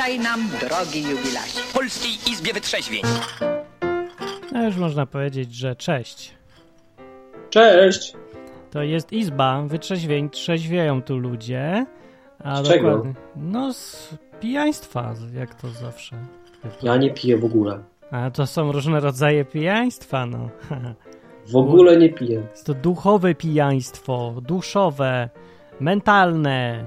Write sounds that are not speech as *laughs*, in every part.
Witaj nam, drogi jubilacie. W Polskiej Izbie Wytrzeźwień. No już można powiedzieć, że cześć. Cześć! To jest izba wytrzeźwień, trzeźwieją tu ludzie. A Z czego? No z pijaństwa, jak to zawsze. Ja nie piję w ogóle. A to są różne rodzaje pijaństwa, no. W ogóle nie piję. Jest to duchowe pijaństwo, duszowe, mentalne.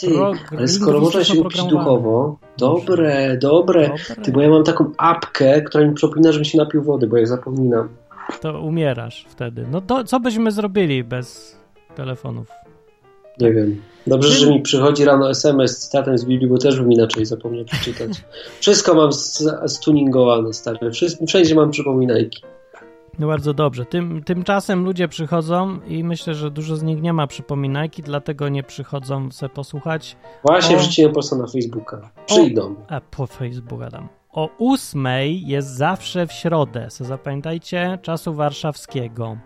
Ty, Pro- ale skoro można się upić duchowo, dobre, dobre. Dobre. Ty, bo ja mam taką apkę, która mi przypomina, żebym się napił wody, bo jak zapominam. To umierasz wtedy. No to co byśmy zrobili bez telefonów? Nie wiem. Dobrze, Ty- że mi przychodzi rano SMS z cytatem z Biblii, bo też bym inaczej zapomniał przeczytać. *laughs* Wszystko mam stuningowane, stary. Wszędzie mam przypominajki. No bardzo dobrze. Tym, tymczasem ludzie przychodzą i myślę, że dużo z nich nie ma przypominajki, dlatego nie przychodzą se posłuchać. Właśnie O. wrzuciłem posta na Facebooka. Przyjdą. A po Facebooku dam. O ósmej jest zawsze w środę. So zapamiętajcie czasu warszawskiego.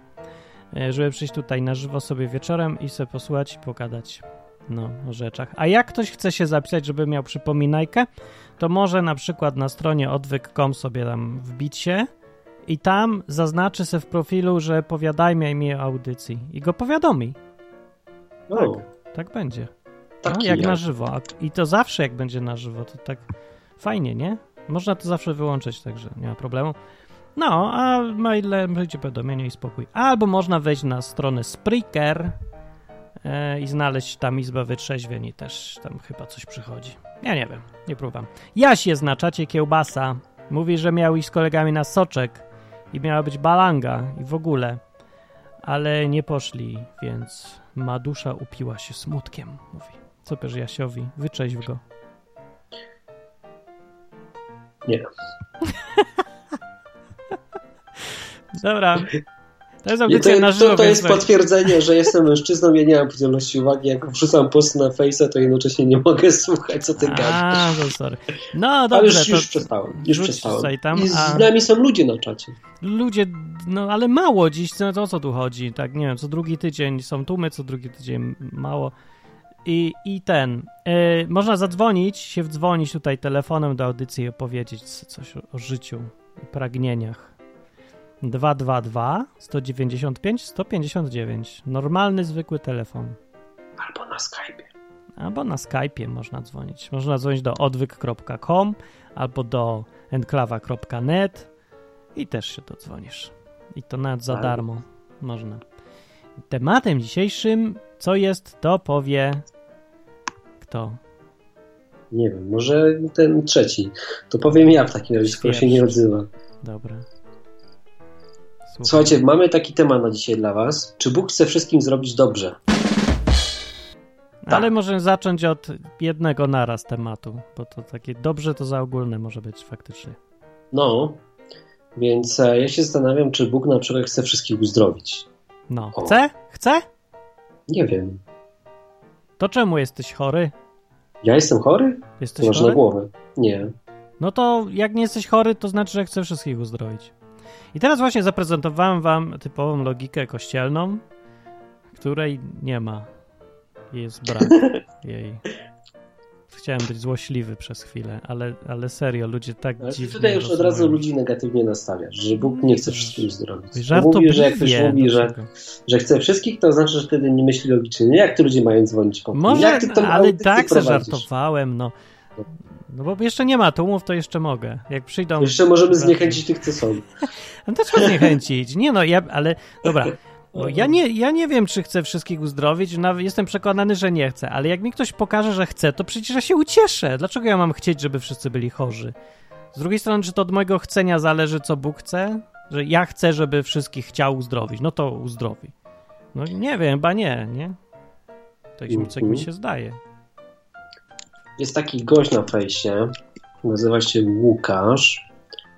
E, Żeby przyjść tutaj na żywo sobie wieczorem i sobie posłuchać i pogadać no, o rzeczach. A jak ktoś chce się zapisać, żeby miał przypominajkę, to może na przykład na stronie odwyk.com sobie tam wbić się i tam zaznaczy sobie w profilu, że powiadajmy mi o audycji i go powiadomi. O, Tak będzie. taki No, jak ja. na żywo. I to zawsze jak będzie na żywo, to tak fajnie, nie? Można to zawsze wyłączyć, także nie ma problemu. No, a maile będzie powiadomienie i spokój. Albo można wejść na stronę Spreaker e, i znaleźć tam Izbę Wytrzeźwień i też tam chyba coś przychodzi. Ja nie wiem, nie próbowałem. Jaś jest na czacie kiełbasa. Mówi, że miał iść z kolegami na soczek i miała być balanga i w ogóle. Ale nie poszli, więc ma dusza upiła się smutkiem, mówi. Co powiesz Jasiowi? Wyczeźw go. Nie. *laughs* Dobra. To jest audycja to, na żywo, to, to więc jest potwierdzenie, że jestem mężczyzną, ja nie mam podzielności uwagi. Jak wrzucam post na Face'a, to jednocześnie nie mogę słuchać, co ty gadasz. A, no sorry. No Ale dobrze, już, już to przestałem. Już przestałem. tam, I z nami są ludzie na czacie. ludzie, no ale mało dziś, co, to o co tu chodzi? Tak, nie wiem, co drugi tydzień są tłumy, co drugi tydzień mało. I, i ten, y, można zadzwonić, się wdzwonić tutaj telefonem do audycji i opowiedzieć coś o, o życiu pragnieniach. 222 195 159. Normalny, zwykły telefon. Albo na Skype'ie. Albo na Skype'ie można dzwonić. Można dzwonić do odwyk.com albo do enklawa.net i też się dodzwonisz. I to nawet za darmo można. Tematem dzisiejszym, co jest, to powie kto? Nie wiem, może ten trzeci. To powiem ja w takim razie, skoro się nie odzywa. Dobra. Słucham. Słuchajcie, mamy taki temat na dzisiaj dla was. Czy Bóg chce wszystkim zrobić dobrze? Ale tak. możemy zacząć od jednego naraz tematu, bo to takie dobrze to za ogólne może być faktycznie. No, więc e, ja się zastanawiam, czy Bóg na przykład chce wszystkich uzdrowić. No. O. Chce? Chce? Nie wiem. To czemu jesteś chory? Ja jestem chory? Jesteś Masz na chory? głowę. Nie. No to jak nie jesteś chory, to znaczy, że chcę wszystkich uzdrowić. I teraz właśnie zaprezentowałem wam typową logikę kościelną, której nie ma. Jest brak *laughs* jej. Chciałem być złośliwy przez chwilę, ale, ale serio, ludzie tak Ale dziwnie tutaj już od razu ludzi negatywnie nastawiasz, że Bóg nie chce. Bo Żartobliwie. Mówisz, że jak ktoś mówi, że, że chce wszystkich, to znaczy, że wtedy nie myśli logicznie. Nie, jak ty ludzie mają dzwonić po Może, Jak ty tą ale tak se prowadzisz? żartowałem, no. No bo jeszcze nie ma tłumów, to jeszcze mogę. Jak przyjdą... Jeszcze możemy zniechęcić tych, co są. No to trzeba zniechęcić. Nie no, ja, ale dobra. Bo ja, nie, ja nie wiem, czy chcę wszystkich uzdrowić. Nawet jestem przekonany, że nie chcę. Ale jak mi ktoś pokaże, że chce, to przecież ja się ucieszę. Dlaczego ja mam chcieć, żeby wszyscy byli chorzy? Z drugiej strony, czy to od mojego chcenia zależy, co Bóg chce? Że ja chcę, żeby wszystkich chciał uzdrowić. No to uzdrowi. No nie wiem, chyba nie, nie? Tak mi, mi Mhm. się zdaje. Jest taki gość na fejsie, nazywa się Łukasz.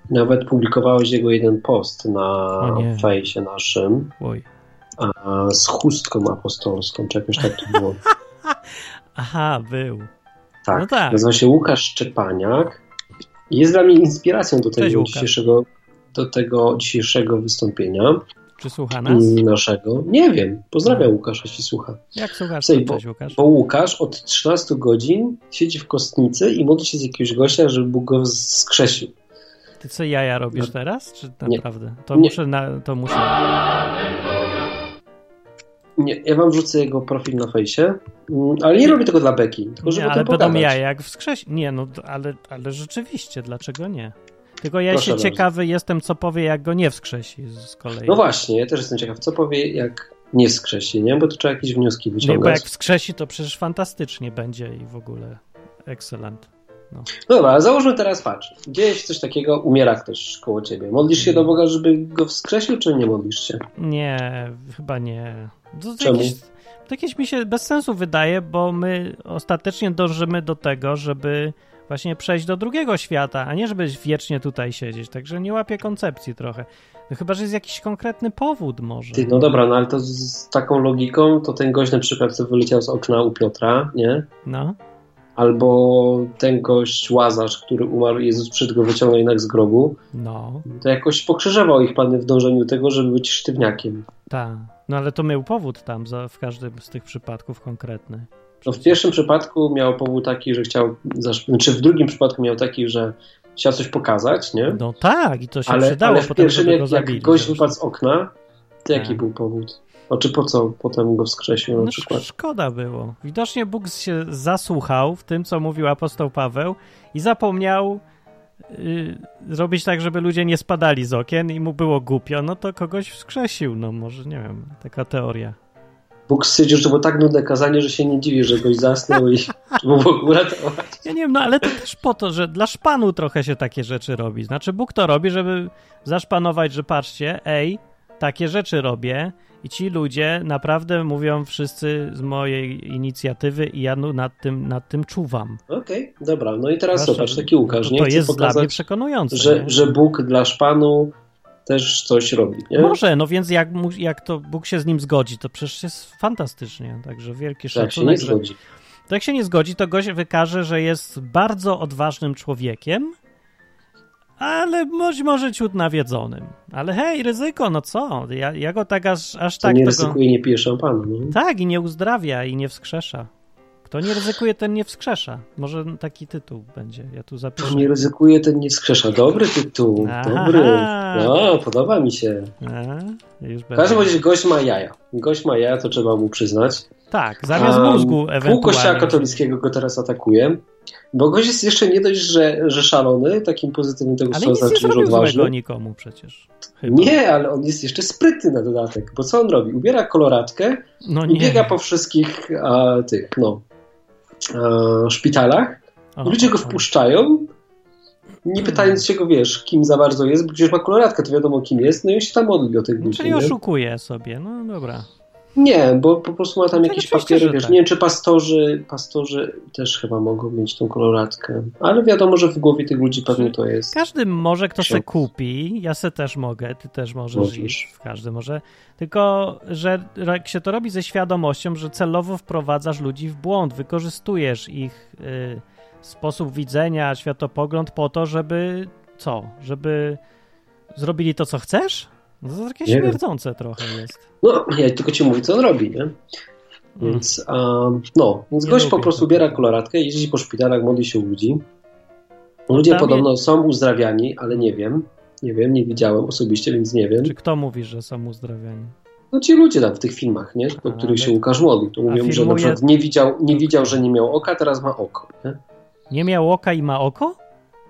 Nawet publikowałeś jego jeden post na fejsie naszym Oj. z chustką apostolską, czy jakoś tak to było. *laughs* Aha, był. Tak. No tak. Nazywa się Łukasz Szczepaniak. Jest dla mnie inspiracją do tego, dzisiejszego, do tego dzisiejszego wystąpienia. Czy słucha nas? naszego. Nie wiem. Pozdrawiam Łukasz, jeśli słucha. Jak słuchasz? Słuchaj, bo, Łukasz. bo Łukasz od 13 godzin siedzi w kostnicy i modli się z jakiegoś gościa, żeby Bóg go skrzesił. Ty co jaja robisz teraz? Czy Nie. naprawdę? To Nie. muszę, na, to muszę. Nie, ja wam wrzucę jego profil na fejsie, mm, ale nie robię tego dla Beki, tylko żeby Nie, ale będą jaja jak wskrzesi. Nie, no ale, ale rzeczywiście, dlaczego nie? Tylko ja Proszę się bardzo. ciekawy jestem, co powie, jak go nie wskrzesi z kolei. No właśnie, ja też jestem ciekaw, co powie, jak nie skrzesi, nie? Bo to trzeba jakieś wnioski Nie, bo wyciągać. jak wskrzesi, to przecież fantastycznie będzie i w ogóle excellent. No dobra, ale załóżmy teraz, patrz, dzieje się coś takiego, umiera ktoś koło ciebie. Modlisz się do Boga, żeby go wskrzesił, czy nie modlisz się? Nie, chyba nie. To, to, Czemu? jakieś, to jakieś mi się bez sensu wydaje, bo my ostatecznie dążymy do tego, żeby właśnie przejść do drugiego świata, a nie żeby wiecznie tutaj siedzieć. Także nie łapię koncepcji trochę. No chyba, że jest jakiś konkretny powód może. Ty, no dobra, no ale to z, taką logiką, to ten gość na przykład, co wyleciał z okna u Piotra, nie? No. Albo ten gość Łazarz, który umarł, Jezus przed go wyciągnął jednak z grobu, No, to jakoś pokrzyżował ich Pan w dążeniu tego, żeby być sztywniakiem. tak. No ale to miał powód tam za, w każdym z tych przypadków konkretny. No w pierwszym przypadku miał powód taki, że chciał, zasz- znaczy w drugim przypadku miał taki, że chciał coś pokazać, nie? No tak, i to się ale, przydało ale w potem, pierwszym, jak, jak gość wypadł z okna, to jaki Tak. był powód? O, czy po co potem go wskrzesił na No, przykład? sz- szkoda było. Widocznie Bóg się zasłuchał w tym, co mówił apostoł Paweł i zapomniał y, zrobić tak, żeby ludzie nie spadali z okien i mu było głupio, no to kogoś wskrzesił. No może, nie wiem, taka teoria. Bóg stwierdził, że to było tak nudne kazanie, że się nie dziwi, że goś zasnął i *laughs* ogóle uratować. Ja nie wiem, no ale to też po to, że dla szpanu trochę się takie rzeczy robi. Znaczy Bóg to robi, żeby zaszpanować, że patrzcie, ej, takie rzeczy robię i ci ludzie naprawdę mówią wszyscy z mojej inicjatywy i ja nad tym, nad tym czuwam. Okej, dobra, no i teraz Zwłaszcza, zobacz, taki Łukasz, to, nie to chce jest dla mnie pokazać, przekonujące. że, nie? że Bóg dla szpanu też coś robi, nie? Może, no więc jak, jak to Bóg się z nim zgodzi, to przecież jest fantastycznie. Także wielki Tak się nie szacunek. że, zgodzi. to jak się nie zgodzi, to gość wykaże, że jest bardzo odważnym człowiekiem, ale być może ciut nawiedzonym. Ale hej, ryzyko, no co? Ja, ja go tak aż, aż tak nie tego... ryzykuje, nie pije szampana. No. Tak, i nie uzdrawia, i nie wskrzesza. Kto nie ryzykuje, ten nie wskrzesza. Może taki tytuł będzie. Ja tu To zapiszę. nie ryzykuje, ten nie skrzesza. Dobry tytuł, Aha. dobry. No, podoba mi się. W każdym razie gość ma jaja. Gość ma jaja, to trzeba mu przyznać. Tak, zamiast A, mózgu Pół ewentualnie. kościoła katolickiego go teraz atakuje. Bo gość jest jeszcze nie dość, że, że szalony, takim pozytywnym tego słowa znaczeniu, że odważny. nikomu przecież. Chyba. Nie, ale on jest jeszcze sprytny na dodatek. Bo co on robi? Ubiera koloratkę no i biega po wszystkich a, tych, no, a, szpitalach. I ludzie go wpuszczają, nie pytając się go, wiesz, kim za bardzo jest, bo przecież ma koloratkę, to wiadomo kim jest, no i on się tam modli o tych No, ludzi. czyli nie? oszukuje sobie, no dobra. Nie, bo po prostu ma tam No, jakieś papiery, wiesz, tak. nie wiem, czy pastorzy, pastorzy też chyba mogą mieć tą koloratkę, ale wiadomo, że w głowie tych ludzi pewnie to jest. Każdy może, kto se kupi, ja se też mogę, ty też możesz, Możesz. i każdy może, tylko, że jak się to robi ze świadomością, że celowo wprowadzasz ludzi w błąd, wykorzystujesz ich y, sposób widzenia, światopogląd po to, żeby co? Żeby zrobili to, co chcesz? No to takie Nie wiem. śmierdzące trochę jest. No, ja tylko ci mówię, co on robi, nie? Mm. Więc, um, no, więc Nie gość po prostu ubiera koloratkę, jeździ po szpitalach, modli się u ludzi. Ludzie Tam podobno są uzdrawiani, ale nie wiem. Nie wiem, nie widziałem osobiście, więc nie wiem. Czy kto mówi, że są uzdrawiani? No ci ludzie tam w tych filmach, nie? Do których się Łukasz modli. To mówią, że na przykład nie widział, nie widział, że nie miał oka, teraz ma oko. Nie? Nie miał oka i ma oko?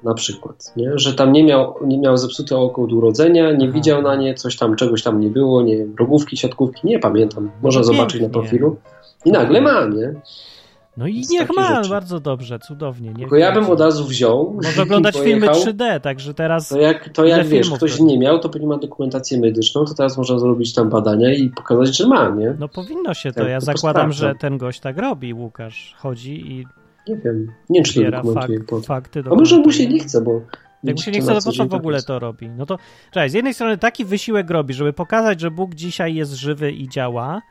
Na przykład, nie? że tam nie miał, nie miał zepsute oko od urodzenia, nie Aha. widział na nie, coś tam, czegoś tam nie było, nie wiem, rogówki, siatkówki, nie pamiętam. Można No zobaczyć na profilu. I nagle ma, nie? No i niech ma, rzeczy. bardzo dobrze, cudownie. Niech Tylko ja bym od razu wziął. Może oglądać filmy pojechał. 3D, także teraz To jak, to jak wiesz, ktoś robi? nie miał, to pewnie ma dokumentację medyczną, to teraz można zrobić tam badania i pokazać, że ma, nie? No powinno się to. Tak, Ja to zakładam, że ten gość tak robi, Łukasz. Chodzi i Nie wiem. Nie wiem, czy to zbiera dokumentuje. fak, po- fakty. A może mu się nie chce, bo... Jak mu się nie chce, to co po co w ogóle to robi? No to czekaj, z jednej strony taki wysiłek robi, żeby pokazać, że Bóg dzisiaj jest żywy i działa,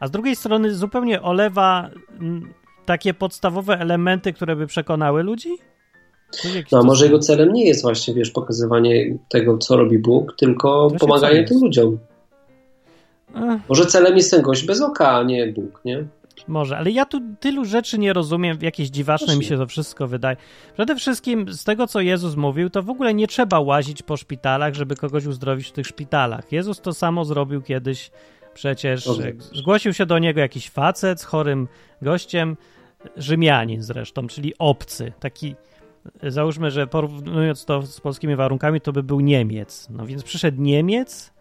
a z drugiej strony zupełnie olewa mm, takie podstawowe elementy, które by przekonały ludzi? No a może jego celem nie jest właśnie, wiesz, pokazywanie tego, co robi Bóg, tylko pomaganie tym ludziom. Ech, Może celem jest ten gość bez oka, a nie Bóg, nie? Może, ale ja tu tylu rzeczy nie rozumiem, jakieś dziwaczne mi się to wszystko wydaje. Przede wszystkim z tego, co Jezus mówił, to w ogóle nie trzeba łazić po szpitalach, żeby kogoś uzdrowić w tych szpitalach. Jezus to samo zrobił kiedyś przecież. Zgłosił się do niego jakiś facet z chorym gościem, Rzymianin zresztą, czyli obcy, taki załóżmy, że porównując to z polskimi warunkami, to by był Niemiec. No więc przyszedł Niemiec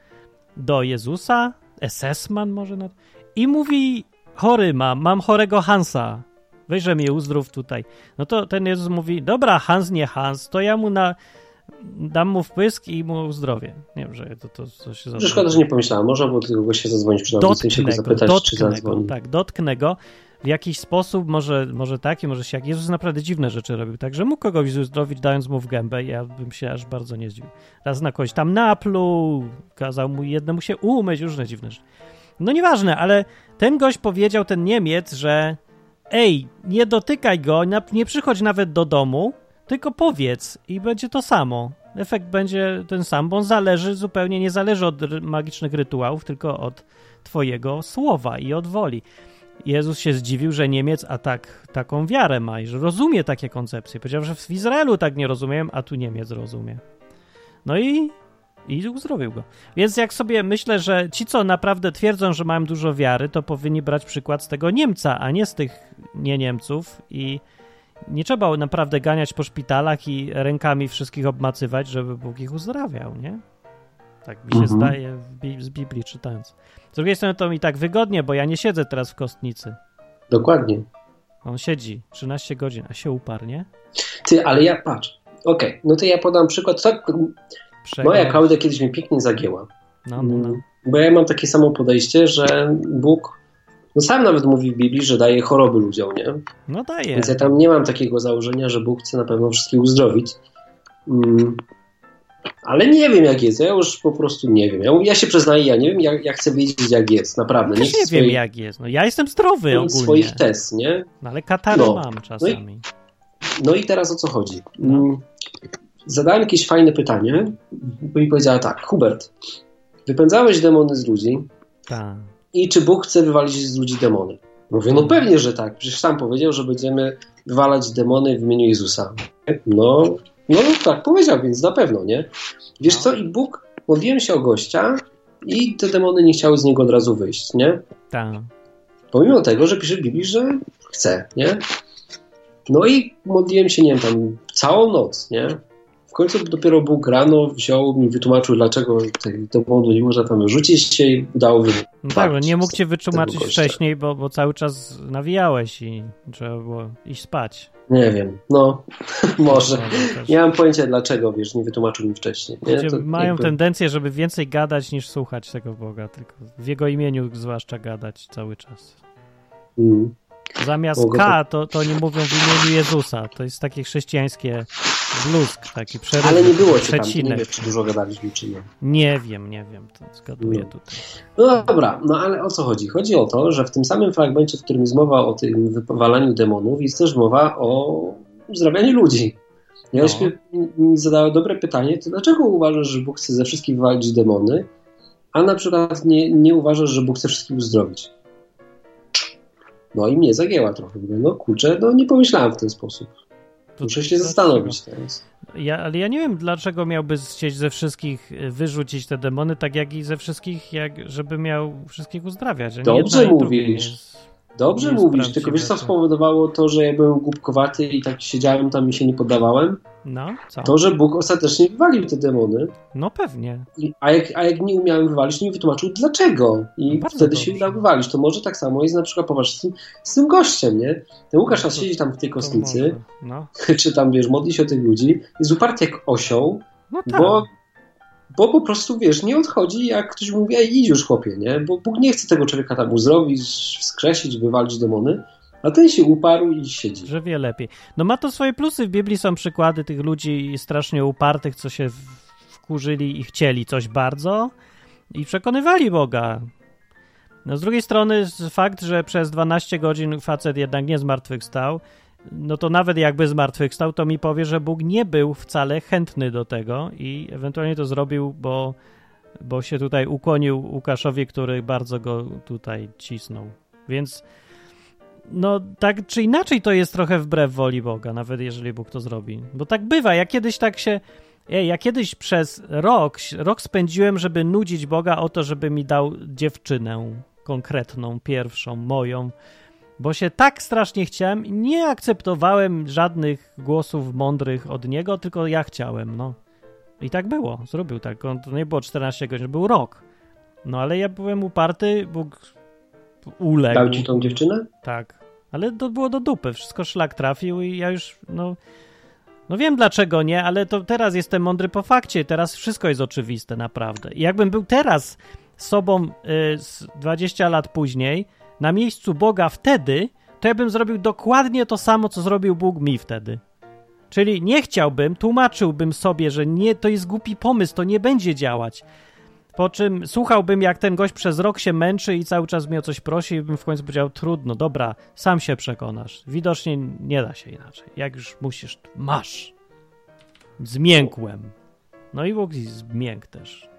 do Jezusa, SS-man może, nawet, i mówi, chory mam, mam chorego Hansa, weźże mnie uzdrów tutaj. No to ten Jezus mówi, dobra, Hans nie Hans, to ja mu na, dam mu wpysk i mu uzdrowię. Nie wiem, że to, to coś się Że szkoda, że nie pomyślałem. Można było tego gościa zadzwonić przy nauce i się go Dotknę go, zapytać, czy dotknę go, zadzwoni. tak, dotknę go w jakiś sposób, może, może taki, może siak. Jezus naprawdę dziwne rzeczy robił, także mógł kogoś uzdrowić, dając mu w gębę, ja bym się aż bardzo nie zdziwił. Raz na kogoś tam napluł, kazał mu jednemu się umyć, różne dziwne rzeczy. No nieważne, ale ten gość powiedział, ten Niemiec, że ej, nie dotykaj go, nie przychodź nawet do domu, tylko powiedz i będzie to samo. Efekt będzie ten sam, bo on zależy zupełnie, nie zależy od magicznych rytuałów, tylko od twojego słowa i od woli. Jezus się zdziwił, że Niemiec a tak, taką wiarę ma i że rozumie takie koncepcje. Powiedział, że w Izraelu tak nie rozumiem, a tu Niemiec rozumie. No i, i uzdrowił go. Więc jak sobie myślę, że ci, co naprawdę twierdzą, że mają dużo wiary, to powinni brać przykład z tego Niemca, a nie z tych nie Niemców i nie trzeba naprawdę ganiać po szpitalach i rękami wszystkich obmacywać, żeby Bóg ich uzdrawiał, nie? Tak mi się Mhm. zdaje Bi- z Biblii czytając. Z drugiej strony to mi tak wygodnie, bo ja nie siedzę teraz w kostnicy. Dokładnie. On siedzi 13 godzin, a się uparł, nie? Ty, ale ja patrz. Okej, no to ja podam przykład. Tak, Przego... moja kauda kiedyś mnie pięknie zagięła. No, no, no. Bo ja mam takie samo podejście, że Bóg, no sam nawet mówi w Biblii, że daje choroby ludziom, nie? No daje. Więc ja tam nie mam takiego założenia, że Bóg chce na pewno wszystkich uzdrowić. Mm. Ale nie wiem jak jest, ja już po prostu nie wiem. Ja, ja się przyznaję, ja nie wiem, ja, ja chcę wiedzieć jak jest, naprawdę. Chcę nie wiem swoich- jak jest. No ja jestem zdrowy nie ogólnie. swoich test, nie? No, ale katarę No. mam czasami. No i teraz o co chodzi? No. Zadałem jakieś fajne pytanie, bo mi powiedziała tak, Hubert, wypędzałeś demony z ludzi Tak. i czy Bóg chce wywalić z ludzi demony? Mówię, no pewnie, że tak. Przecież sam powiedział, że będziemy wywalać demony w imieniu Jezusa. No, no tak powiedział, więc na pewno, nie? Wiesz No. co, i Bóg, modliłem się o gościa i te demony nie chciały z niego od razu wyjść, nie? Tak. Pomimo tego, że pisze w Biblii, że chce, nie? No i modliłem się, nie wiem, tam całą noc, nie? Końcu dopiero Bóg rano wziął mi, wytłumaczył, dlaczego tych demonów nie można tam rzucić się i udało wy... No tak, no nie mógł cię wytłumaczyć wcześniej, bo, bo cały czas nawijałeś i trzeba było iść spać. Nie wiem, no, *laughs* może. No, też. Nie mam pojęcia dlaczego, wiesz, nie wytłumaczył mi wcześniej. To mają jakby- tendencję, żeby więcej gadać niż słuchać tego Boga, tylko w Jego imieniu zwłaszcza gadać cały czas. Mm. Zamiast Mogę K to, to nie mówią w imieniu Jezusa. To jest takie chrześcijańskie bluzk, taki przerób, Ale nie było cię tam, nie wiesz, czy dużo gadaliśmy, czy nie. Nie wiem, nie wiem, to zgaduję No. tutaj. No dobra, no ale o co chodzi? Chodzi o to, że w tym samym fragmencie, w którym jest mowa o tym wypalaniu demonów, jest też mowa o uzdrawianiu ludzi. Ja No. no. mi zadała dobre pytanie, to dlaczego uważasz, że Bóg chce ze wszystkich wywalić demony, a na przykład nie, nie uważasz, że Bóg chce wszystkich uzdrowić? No i mnie zagięła trochę. Mówię, No kurczę, no nie pomyślałem w ten sposób. Muszę się zastanowić teraz. Ja, ale ja nie wiem, dlaczego miałby chcieć ze wszystkich y, wyrzucić te demony, tak jak i ze wszystkich, jak, żeby miał wszystkich uzdrawiać. Dobrze mówisz. jest- Dobrze Nie mówisz, tylko wiesz co spowodowało to, że ja byłem głupkowaty i tak siedziałem tam i się nie poddawałem? No, co? To, że Bóg ostatecznie wywalił te demony, No pewnie. i, a, jak, a jak nie umiałem wywalić, to mi wytłumaczył dlaczego. I No wtedy się udało wywalić. To może tak samo jest na przykład, popatrz, z tym, z tym gościem, nie? Ten Łukasz No to- siedzi tam w tej kostnicy. No, *laughs* czy tam, wiesz, modli się o tych ludzi, jest uparty jak osioł, no tak. bo, bo po prostu, wiesz, nie odchodzi, jak ktoś mówi, ej, idź już chłopie, nie? Bo Bóg nie chce tego człowieka tam uzdrowić, wskrzesić, wywalić demony, a ten się uparł i siedzi. Że wie lepiej. No ma to swoje plusy. W Biblii są przykłady tych ludzi strasznie upartych, co się wkurzyli i chcieli coś bardzo i przekonywali Boga. No z drugiej strony fakt, że przez 12 godzin facet jednak nie zmartwychwstał, no to nawet jakby zmartwychwstał, to mi powie, że Bóg nie był wcale chętny do tego i ewentualnie to zrobił, bo bo się tutaj ukłonił Łukaszowi, który bardzo go tutaj cisnął. Więc no tak czy inaczej to jest trochę wbrew woli Boga, nawet jeżeli Bóg to zrobi. Bo tak bywa, ja kiedyś tak się... Ej, ja kiedyś przez rok, rok spędziłem, żeby nudzić Boga o to, żeby mi dał dziewczynę konkretną, pierwszą, moją, bo się tak strasznie chciałem i nie akceptowałem żadnych głosów mądrych od niego, tylko ja chciałem, no. I tak było, zrobił tak. On, to nie było 14 godzin, był rok. No ale ja byłem uparty, Bóg uległ. Dał ci tą dziewczynę? Tak. Ale to było do dupy, wszystko szlak trafił i ja już, no... No wiem dlaczego nie, ale to teraz jestem mądry po fakcie, teraz wszystko jest oczywiste naprawdę. I jakbym był teraz sobą y, 20 lat później, na miejscu Boga wtedy, to ja bym zrobił dokładnie to samo, co zrobił Bóg mi wtedy. Czyli nie chciałbym, tłumaczyłbym sobie, że nie, to jest głupi pomysł, to nie będzie działać. Po czym słuchałbym, jak ten gość przez rok się męczy i cały czas mnie o coś prosi, i bym w końcu powiedział: Trudno, dobra, sam się przekonasz. Widocznie nie da się inaczej. Jak już musisz, masz. Zmiękłem. No i Bóg zmiękł też.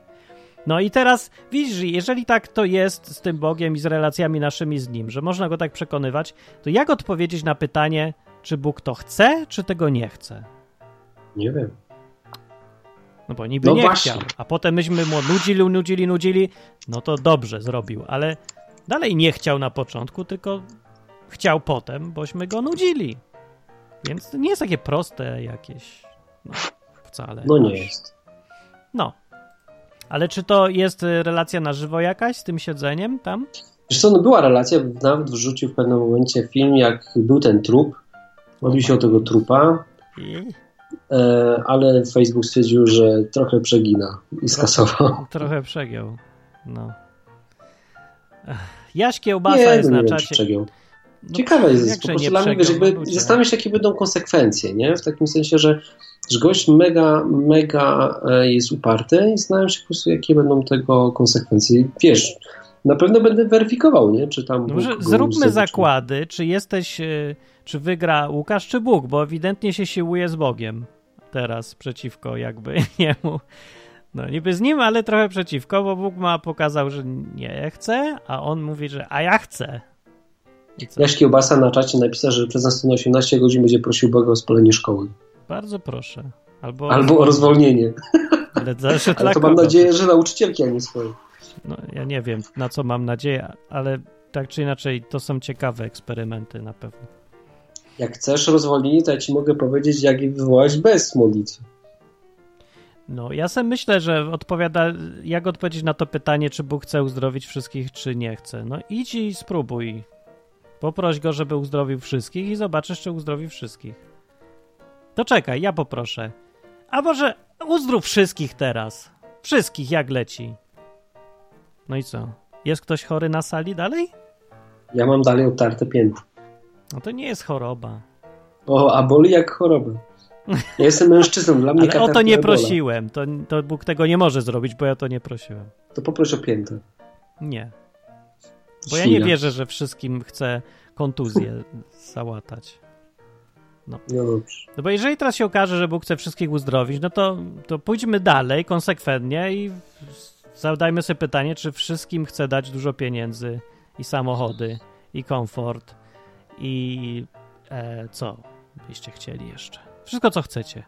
No i teraz widzisz, jeżeli tak to jest z tym Bogiem i z relacjami naszymi z Nim, że można go tak przekonywać, to jak odpowiedzieć na pytanie, czy Bóg to chce, czy tego nie chce? Nie wiem. No bo niby No nie właśnie. chciał, a potem myśmy mu nudzili, nudzili, nudzili, no to dobrze zrobił, ale dalej nie chciał na początku, tylko chciał potem, bośmy go nudzili. Więc to nie jest takie proste jakieś, no, wcale. No nie aż. jest. No. Ale czy to jest y, relacja na żywo jakaś z tym siedzeniem tam? Wiesz co, no była relacja, nawet wrzucił w pewnym momencie film, jak był ten trup, modlił się o tego trupa, I e, ale Facebook stwierdził, że trochę przegina i skasował. *laughs* trochę przegiął. No. Jaś Kiełbasa Nie, jest no na czacie. przegiął. No, Ciekawe jest, po prostu dla mnie, wiesz, jakby zastanawiam się, jakie będą konsekwencje, nie? W takim sensie, że, że gość mega, mega e, jest uparty i zastanawiam się po prostu, jakie będą tego konsekwencje. Wiesz, na pewno będę weryfikował, nie? Czy tam No Bóg zróbmy zakłady, czy jesteś, y, czy wygra Łukasz, czy Bóg, bo ewidentnie się siłuje z Bogiem teraz przeciwko jakby *laughs* niemu. No niby z nim, ale trochę przeciwko, bo Bóg ma pokazał, że nie chce, a on mówi, że a ja chcę. Jaś Kiełbasa na czacie napisał, że przez następne 18 godzin będzie prosił Boga o spalenie szkoły. Bardzo proszę. Albo, Albo o rozwolnienie. Ale, *laughs* Ale to mam nadzieję, że nauczycielki, a nie swoje. No, ja nie wiem, na co mam nadzieję, ale tak czy inaczej, to są ciekawe eksperymenty na pewno. Jak chcesz rozwolnienie, to ja ci mogę powiedzieć, jak je wywołać bez modlitwy. No, ja sobie myślę, że odpowiada, jak odpowiedzieć na to pytanie, czy Bóg chce uzdrowić wszystkich, czy nie chce. No idź i spróbuj. Poproś go, żeby uzdrowił wszystkich i zobaczysz, czy uzdrowi wszystkich. To czekaj, ja poproszę. A może uzdrów wszystkich teraz? Wszystkich, jak leci. No i co? Jest ktoś chory na sali dalej? Ja mam dalej obtarte pięty. No to nie jest choroba. O, a boli jak choroba. Ja jestem mężczyzną, dla mnie Ale o to nie ebola. prosiłem. To, to Bóg tego nie może zrobić, bo ja to nie prosiłem. To poproś o piętę. Nie. Bo ja nie wierzę, że wszystkim chcę kontuzję załatać. No dobrze. No bo jeżeli teraz się okaże, że Bóg chce wszystkich uzdrowić, no to, to pójdźmy dalej, konsekwentnie i zadajmy sobie pytanie, czy wszystkim chce dać dużo pieniędzy i samochody i komfort i e, co byście chcieli jeszcze? Wszystko, co chcecie.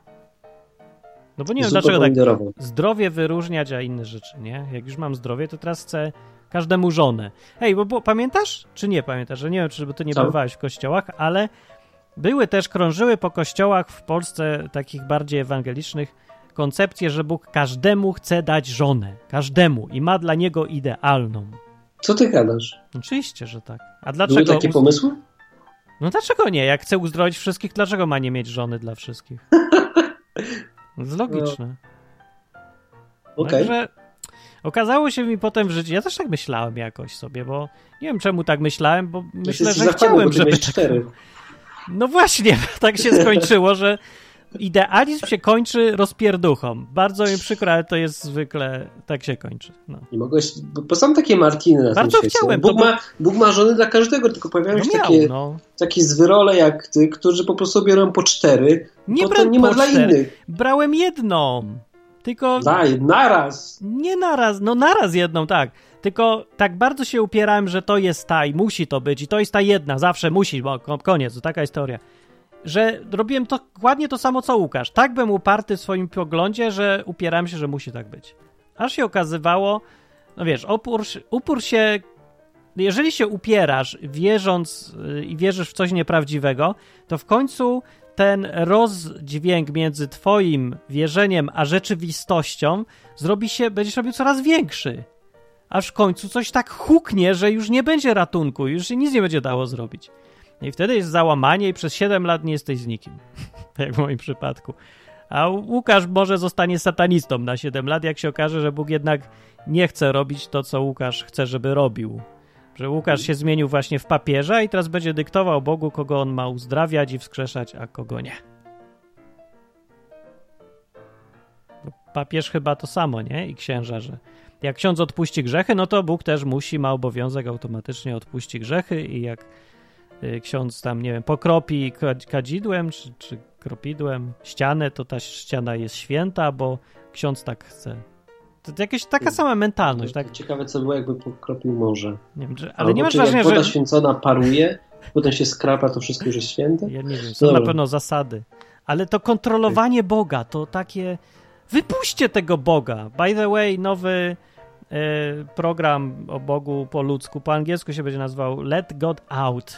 No bo nie wiem, dlaczego tak zdrowie wyróżniać, a inne rzeczy, nie? Jak już mam zdrowie, to teraz chcę każdemu żonę. Hej, bo, bo pamiętasz, czy nie pamiętasz? Że nie wiem, czy bo ty nie Co? bywałeś w kościołach, ale były też, krążyły po kościołach w Polsce takich bardziej ewangelicznych koncepcje, że Bóg każdemu chce dać żonę. Każdemu. I ma dla niego idealną. Co ty gadasz? Oczywiście, że tak. A Były dlaczego... takie uz- pomysły? No dlaczego nie? Jak chce uzdrowić wszystkich, dlaczego ma nie mieć żony dla wszystkich? To *laughs* jest logiczne. Okej. Także okazało się mi potem w życiu, ja też tak myślałem jakoś sobie, bo nie wiem czemu tak myślałem, bo myślę, że chciałem, żeby tak... No właśnie, *laughs* tak się skończyło, że idealizm się kończy rozpierduchą. Bardzo mi przykro, ale to jest zwykle, tak się kończy. No, Nie mogłeś, bo, bo są takie Martiny na Bardzo tym świecie. chciałem, Bóg, to ma, Bóg ma żony dla każdego, tylko pojawiają no się miał, takie, no. takie zwyrole jak ty, którzy po prostu biorą po cztery, Nie bo to nie ma dla cztery. innych. Brałem jedną. Tylko Daj, naraz! nie naraz, no naraz jedną, tak. Tylko tak bardzo się upierałem, że to jest ta i musi to być i to jest ta jedna, zawsze musi, bo ko- koniec, taka historia. Że robiłem to dokładnie to samo co Łukasz. Tak byłem uparty w swoim poglądzie, że upierałem się, że musi tak być. Aż się okazywało, no wiesz, opór, upór się jeżeli się upierasz, wierząc y, i wierzysz w coś nieprawdziwego, to w końcu ten rozdźwięk między twoim wierzeniem a rzeczywistością zrobi się, będziesz robił coraz większy. Aż w końcu coś tak huknie, że już nie będzie ratunku, już się nic nie będzie dało zrobić. I wtedy jest załamanie i przez 7 lat nie jesteś z nikim. *laughs* Tak jak w moim przypadku. A Łukasz może zostanie satanistą na 7 lat, jak się okaże, że Bóg jednak nie chce robić to, co Łukasz chce, żeby robił. Że Łukasz się zmienił właśnie w papieża i teraz będzie dyktował Bogu, kogo on ma uzdrawiać i wskrzeszać, a kogo nie. Papież chyba to samo, nie? I księża, że jak ksiądz odpuści grzechy, no to Bóg też musi, ma obowiązek automatycznie odpuści grzechy i jak y, ksiądz tam, nie wiem, pokropi ka- kadzidłem czy, czy kropidłem ścianę, to ta ściana jest święta, bo ksiądz tak chce. To jakaś taka sama mentalność, tak? Ciekawe, co było, jakby pokropił morze. Nie wiem, czy, ale Albo nie masz wrażenia, woda że... święcona paruje, potem się skrapa, to wszystko już jest święte? Ja nie wiem, są Dobra. na pewno zasady. Ale to kontrolowanie Boga, to takie. Wypuśćcie tego Boga. By the way, nowy program o Bogu po ludzku, po angielsku się będzie nazywał Let God Out.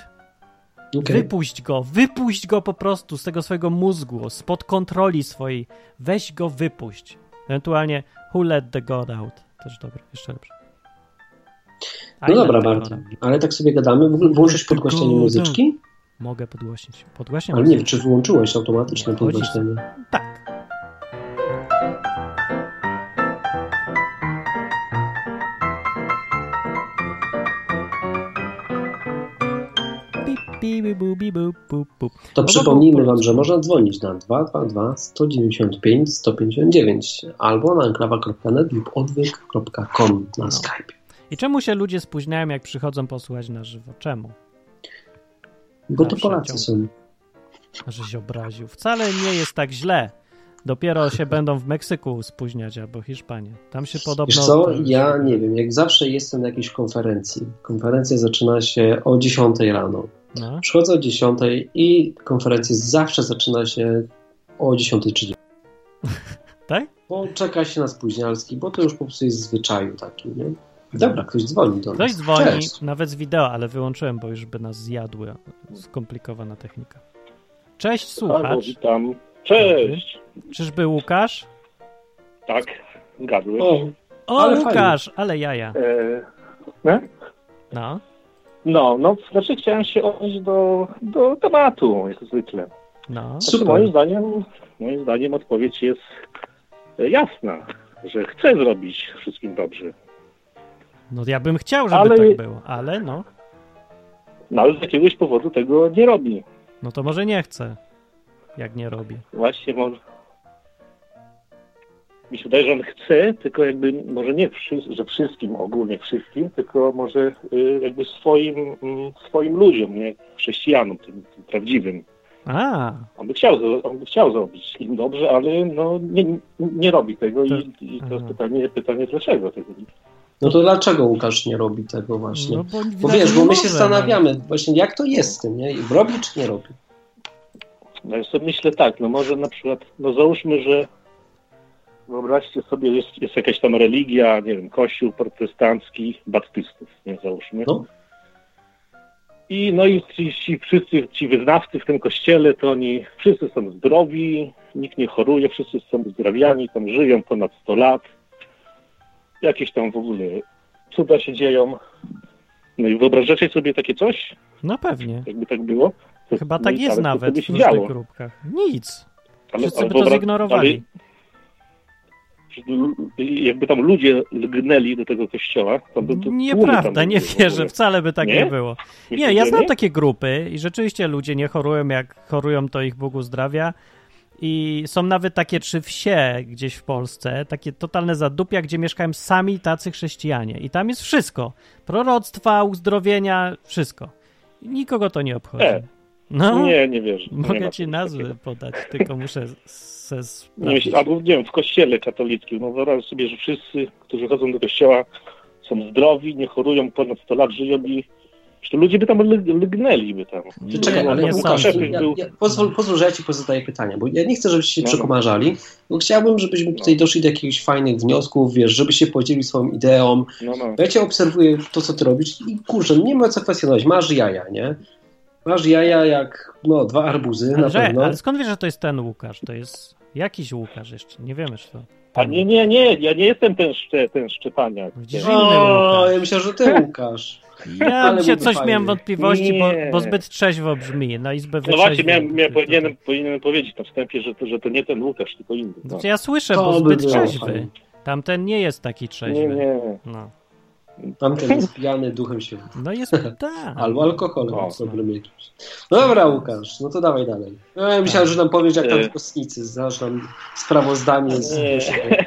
Okej. Wypuść go, wypuść go po prostu z tego swojego mózgu, spod kontroli swojej. Weź go, wypuść. Ewentualnie Who let the God out? Też dobre, jeszcze lepsze. No I dobra, let the Martin, ale tak sobie gadamy. W ogóle włączysz podgłaśnienie muzyczki? Mogę podgłośnić. Podgłaśniam Ale nie wiem, czy wyłączyłeś automatyczne podgłaśnienie. Tak. Bu, bu. To No przypomnijmy Wam, że można dzwonić na 222 195 159 albo na enklawa.net lub odwyk.com na No. Skype. I czemu się ludzie spóźniają, jak przychodzą posłuchać na żywo? Czemu? Bo to Zawsze Polacy ciągle. są. Że się obraził. Wcale nie jest tak źle. Dopiero się będą w Meksyku spóźniać albo Hiszpanii. Tam się podobno... Wiesz co, to- ja nie wiem, jak zawsze jestem na jakiejś konferencji. Konferencja zaczyna się o 10 rano. No. Przychodzę o 10 i konferencja zawsze zaczyna się o 10.30. *laughs* Tak? Bo czeka się na spóźnialski, bo to już po prostu jest w zwyczaju takim, nie? Dobra, ktoś dzwoni do nas. Ktoś dzwoni, Cześć. nawet z wideo, ale wyłączyłem, bo już by nas zjadły. Skomplikowana technika. Cześć, Halo, słuchacz. witam. Cześć. Czyżby Łukasz? Tak, zgadłeś. O, O, Ale Łukasz, ale jaja. E, ne? No. No, no, znaczy chciałem się odnieść do, do tematu, jak zwykle. No. Znaczy, moim zdaniem, moim zdaniem odpowiedź jest jasna, że chcę zrobić wszystkim dobrze. No ja bym chciał, żeby Ale- tak było, ale no. No, ale z jakiegoś powodu tego nie robi. No to może nie chce, jak nie robi. Właśnie może... Mi się wydaje, że on chce, tylko jakby może nie, wszy, że wszystkim, ogólnie wszystkim, tylko może y, jakby swoim, mm, swoim ludziom, nie chrześcijanom, tym, tym prawdziwym. A, On by, chciał, on by chciał zrobić im dobrze, ale no, nie, nie robi tego To- i, i to jest pytanie, pytanie dlaczego tego nie No to dlaczego Łukasz nie robi tego właśnie? no bo, Bo wiesz, bo my się zastanawiamy właśnie, jak to jest z tym, nie? Robi czy nie robi? No ja sobie myślę tak, no może na przykład, no załóżmy, że wyobraźcie sobie, jest, jest jakaś tam religia, nie wiem, kościół protestancki baptystów, nie załóżmy. No. I no i ci, ci wszyscy, ci wyznawcy w tym kościele, to oni wszyscy są zdrowi, nikt nie choruje, wszyscy są uzdrawiani, tam żyją ponad 100 lat. Jakieś tam w ogóle cuda się dzieją. No i wyobrażacie sobie takie coś, No pewnie. jakby tak było? To- Chyba no tak jest nawet w różnych grupkach. Nic. Ale- Wszyscy ale by to zignorowali. ale jakby tam ludzie lgnęli do tego kościoła, to by Nieprawda, tam nie wierzę, wcale by tak nie, Nie? było. Nie, ja znam nie? takie grupy i rzeczywiście ludzie nie chorują, jak chorują, to ich Bóg uzdrawia. I są nawet takie trzy wsie gdzieś w Polsce, takie totalne zadupia, gdzie mieszkają sami tacy chrześcijanie. I tam jest wszystko. Proroctwa, uzdrowienia, wszystko. Nikogo to nie obchodzi. E. No, Nie, nie wierzę. Nie mogę ma ci nazwy takiego. podać, tylko muszę se Nie sprawdzić. myśl, albo nie wiem, w kościele katolickim. No wyobraź sobie, że wszyscy, którzy chodzą do kościoła, są zdrowi, nie chorują, ponad 100 lat żyją i że to ludzie by tam lygnęli by tam. Nie, czekaj, ale nie Łukasz, sądzę. ja, ja, pozwól, pozwól, że ja ci pozadaję pytania, bo ja nie chcę, żebyście się No. przekomarzali, bo chciałbym, żebyśmy tutaj doszli do jakichś fajnych wniosków, wiesz, żebyście podzielili swoją ideą. No, no. Ja cię obserwuję to, co ty robisz i kurczę, nie ma co kwestionować, masz jaja, nie? Masz jaja jak, no, dwa arbuzy Ale, na że, pewno. ale skąd wiesz, że to jest ten Łukasz? To jest jakiś Łukasz jeszcze, nie wiemy, czy to... A nie, nie, nie, ja nie jestem ten, szcze, ten Szczepaniak. O, Łukasz. ja myślę, że ty, Łukasz. Ja Ale się coś fajny. miałem wątpliwości, bo, bo zbyt trzeźwo brzmi. Na izbę No właśnie, miałem, miałem, To- to- powinienem, powinienem powiedzieć na wstępie, że to, że to nie ten Łukasz, tylko inny. No. Znaczy ja słyszę, To bo by zbyt trzeźwy. fajnie. Tamten nie jest taki trzeźwy. Nie, nie. No, Tamten jest *laughs* pijany duchem się. no jest, *laughs* tak. Albo alkoholem, O. dobrym jakimś. No dobra, Łukasz, no to dawaj dalej. No, ja myślałem, że nam powiesz, jak tam E. w kostnicy, znasz nam sprawozdanie z Nie. *laughs*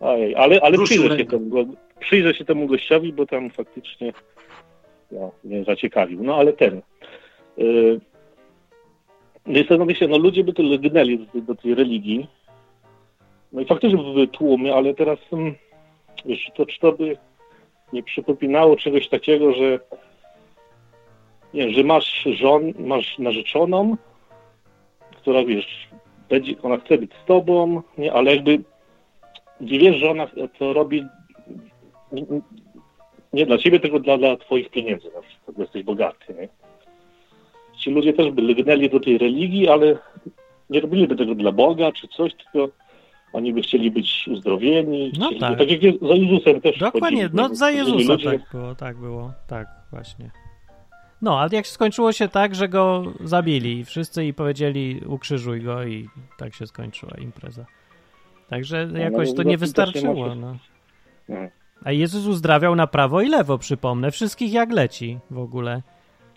Ojej, ale, ale Ruszył przyjrzę, się temu, przyjrzę się temu gościowi, bo tam faktycznie no, mnie zaciekawił. No ale ten. Yy, no i zastanowię się, no ludzie by to lgnęli do, do tej religii. No i faktycznie były tłumy, ale teraz mm, wiesz, to czy to by nie przypominało czegoś takiego, że nie że masz żon, masz narzeczoną, która wiesz, będzie, ona chce być z tobą, nie, ale jakby nie wiesz, że ona to robi nie, nie dla ciebie, tylko dla, dla twoich pieniędzy na przykład, bo jesteś bogaty, nie? Ci ludzie też by lgnęli do tej religii, ale nie robiliby tego dla Boga czy coś, tylko oni by chcieli być uzdrowieni. No chcieli, tak. tak jak za Jezusem też Dokładnie, no za Jezusa tak było, tak było, tak właśnie. No, ale jak skończyło się tak, że go zabili wszyscy i powiedzieli ukrzyżuj go i tak się skończyła impreza. Także No, jakoś no, to nie wystarczyło, się- no. No. A Jezus uzdrawiał na prawo i lewo, przypomnę. Wszystkich jak leci w ogóle.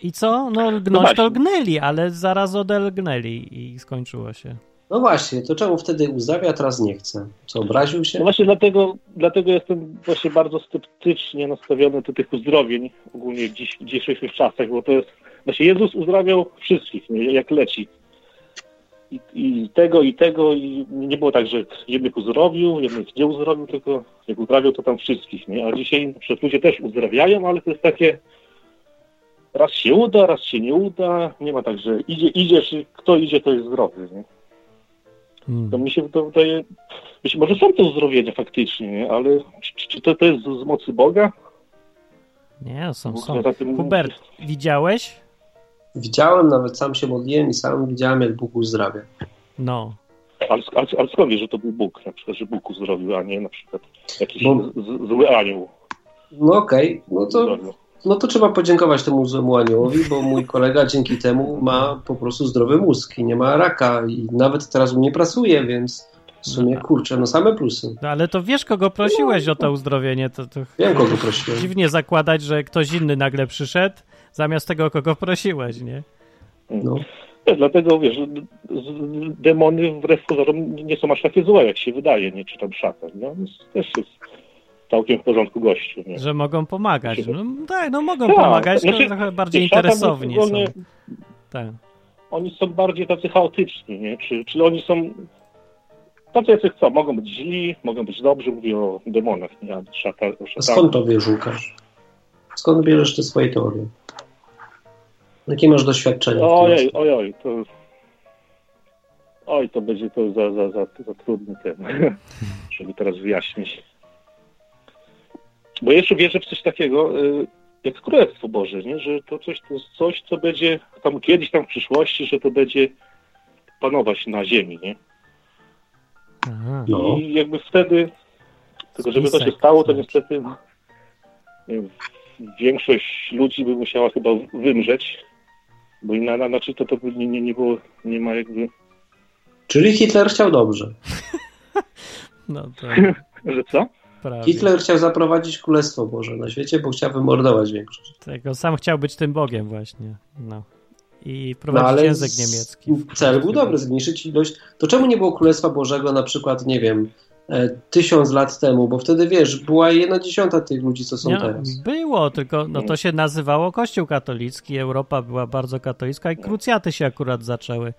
I co? No właśnie. to lgnęli, ale zaraz odelgnęli i skończyło się. No właśnie, to czemu wtedy uzdrawia, teraz nie chce? Co, obraził się? No właśnie dlatego, dlatego jestem właśnie bardzo sceptycznie nastawiony do tych uzdrowień ogólnie w, dziś, w dzisiejszych czasach, bo to jest, właśnie Jezus uzdrawiał wszystkich, nie, jak leci. I, I tego, i tego, i nie było tak, że jednych uzdrowił, jednych nie uzdrowił, tylko jak uzdrawiał, to tam wszystkich, nie? A dzisiaj przykład ludzie też uzdrawiają, ale to jest takie raz się uda, raz się nie uda, nie ma tak, że idzie, idziesz, kto idzie, to jest zdrowy, nie? Hmm. To mi się to wydaje, być może są to uzdrowienia faktycznie, nie? ale czy, czy to, to jest z, mocy Boga? Nie, są, są. Hubert, widziałeś? Widziałem, nawet sam się modliłem i sam widziałem, jak Bóg uzdrawia. No. Ale, ale, ale skąd wiesz, że to był Bóg, na przykład, że Bóg uzdrowił, a nie na przykład jakiś Bo- z, zły anioł No okej, no to? No to trzeba podziękować temu złemu aniołowi, bo mój kolega dzięki temu ma po prostu zdrowy mózg i nie ma raka i nawet teraz u mnie pracuje, więc w sumie kurczę, no same plusy. no. Ale to wiesz, kogo prosiłeś o to uzdrowienie, to, to Wiem, kogo prosiłem. dziwnie zakładać, że ktoś inny nagle przyszedł zamiast tego, kogo prosiłeś, nie? No. Też Dlatego, wiesz, demony wbrew pozorom nie są aż takie złe, jak się wydaje, nie? Czy tam szatan, jest, też jest całkiem w porządku gościu, nie? Że mogą pomagać. No, tak, no mogą Tak, pomagać, znaczy, trochę bardziej interesowni są. ogólnie- Tak. oni są bardziej tacy chaotyczni, nie? Czy, czy oni są tacy, jacy chcą. Mogą być źli, mogą być dobrzy, mówię o demonach, nie? O skąd to wiesz, Łukasz? Skąd bierzesz te swoje teorie? Jakie masz doświadczenie? w tym? Ojej, ojej, to... Oj, to będzie to za, za, za, za trudny ten, *laughs* żeby teraz wyjaśnić. Bo jeszcze wierzę w coś takiego, y, jak Królestwo Boże, nie? że to coś, to jest coś, co będzie tam kiedyś tam w przyszłości, że to będzie panować na ziemi, nie? Aha. No. I jakby wtedy, tylko żeby to się stało, to niestety no, większość ludzi by musiała chyba wymrzeć, bo na- znaczy to, to by nie, nie, nie było, nie ma jakby, Czyli Hitler chciał dobrze. *laughs* No to *laughs* że co? Prawie. Hitler chciał zaprowadzić Królestwo Boże na świecie, bo chciał wymordować większość. Tego sam chciał być tym Bogiem właśnie. No. I No, prowadzić ale język niemiecki. Cel był dobry, zmniejszyć ilość. To czemu nie było Królestwa Bożego na przykład, nie wiem, e, tysiąc lat temu, bo wtedy wiesz, była jedna dziesiąta tych ludzi, co są Nie, teraz. było, tylko no, to się nazywało Kościół katolicki, Europa była bardzo katolicka i krucjaty się akurat zaczęły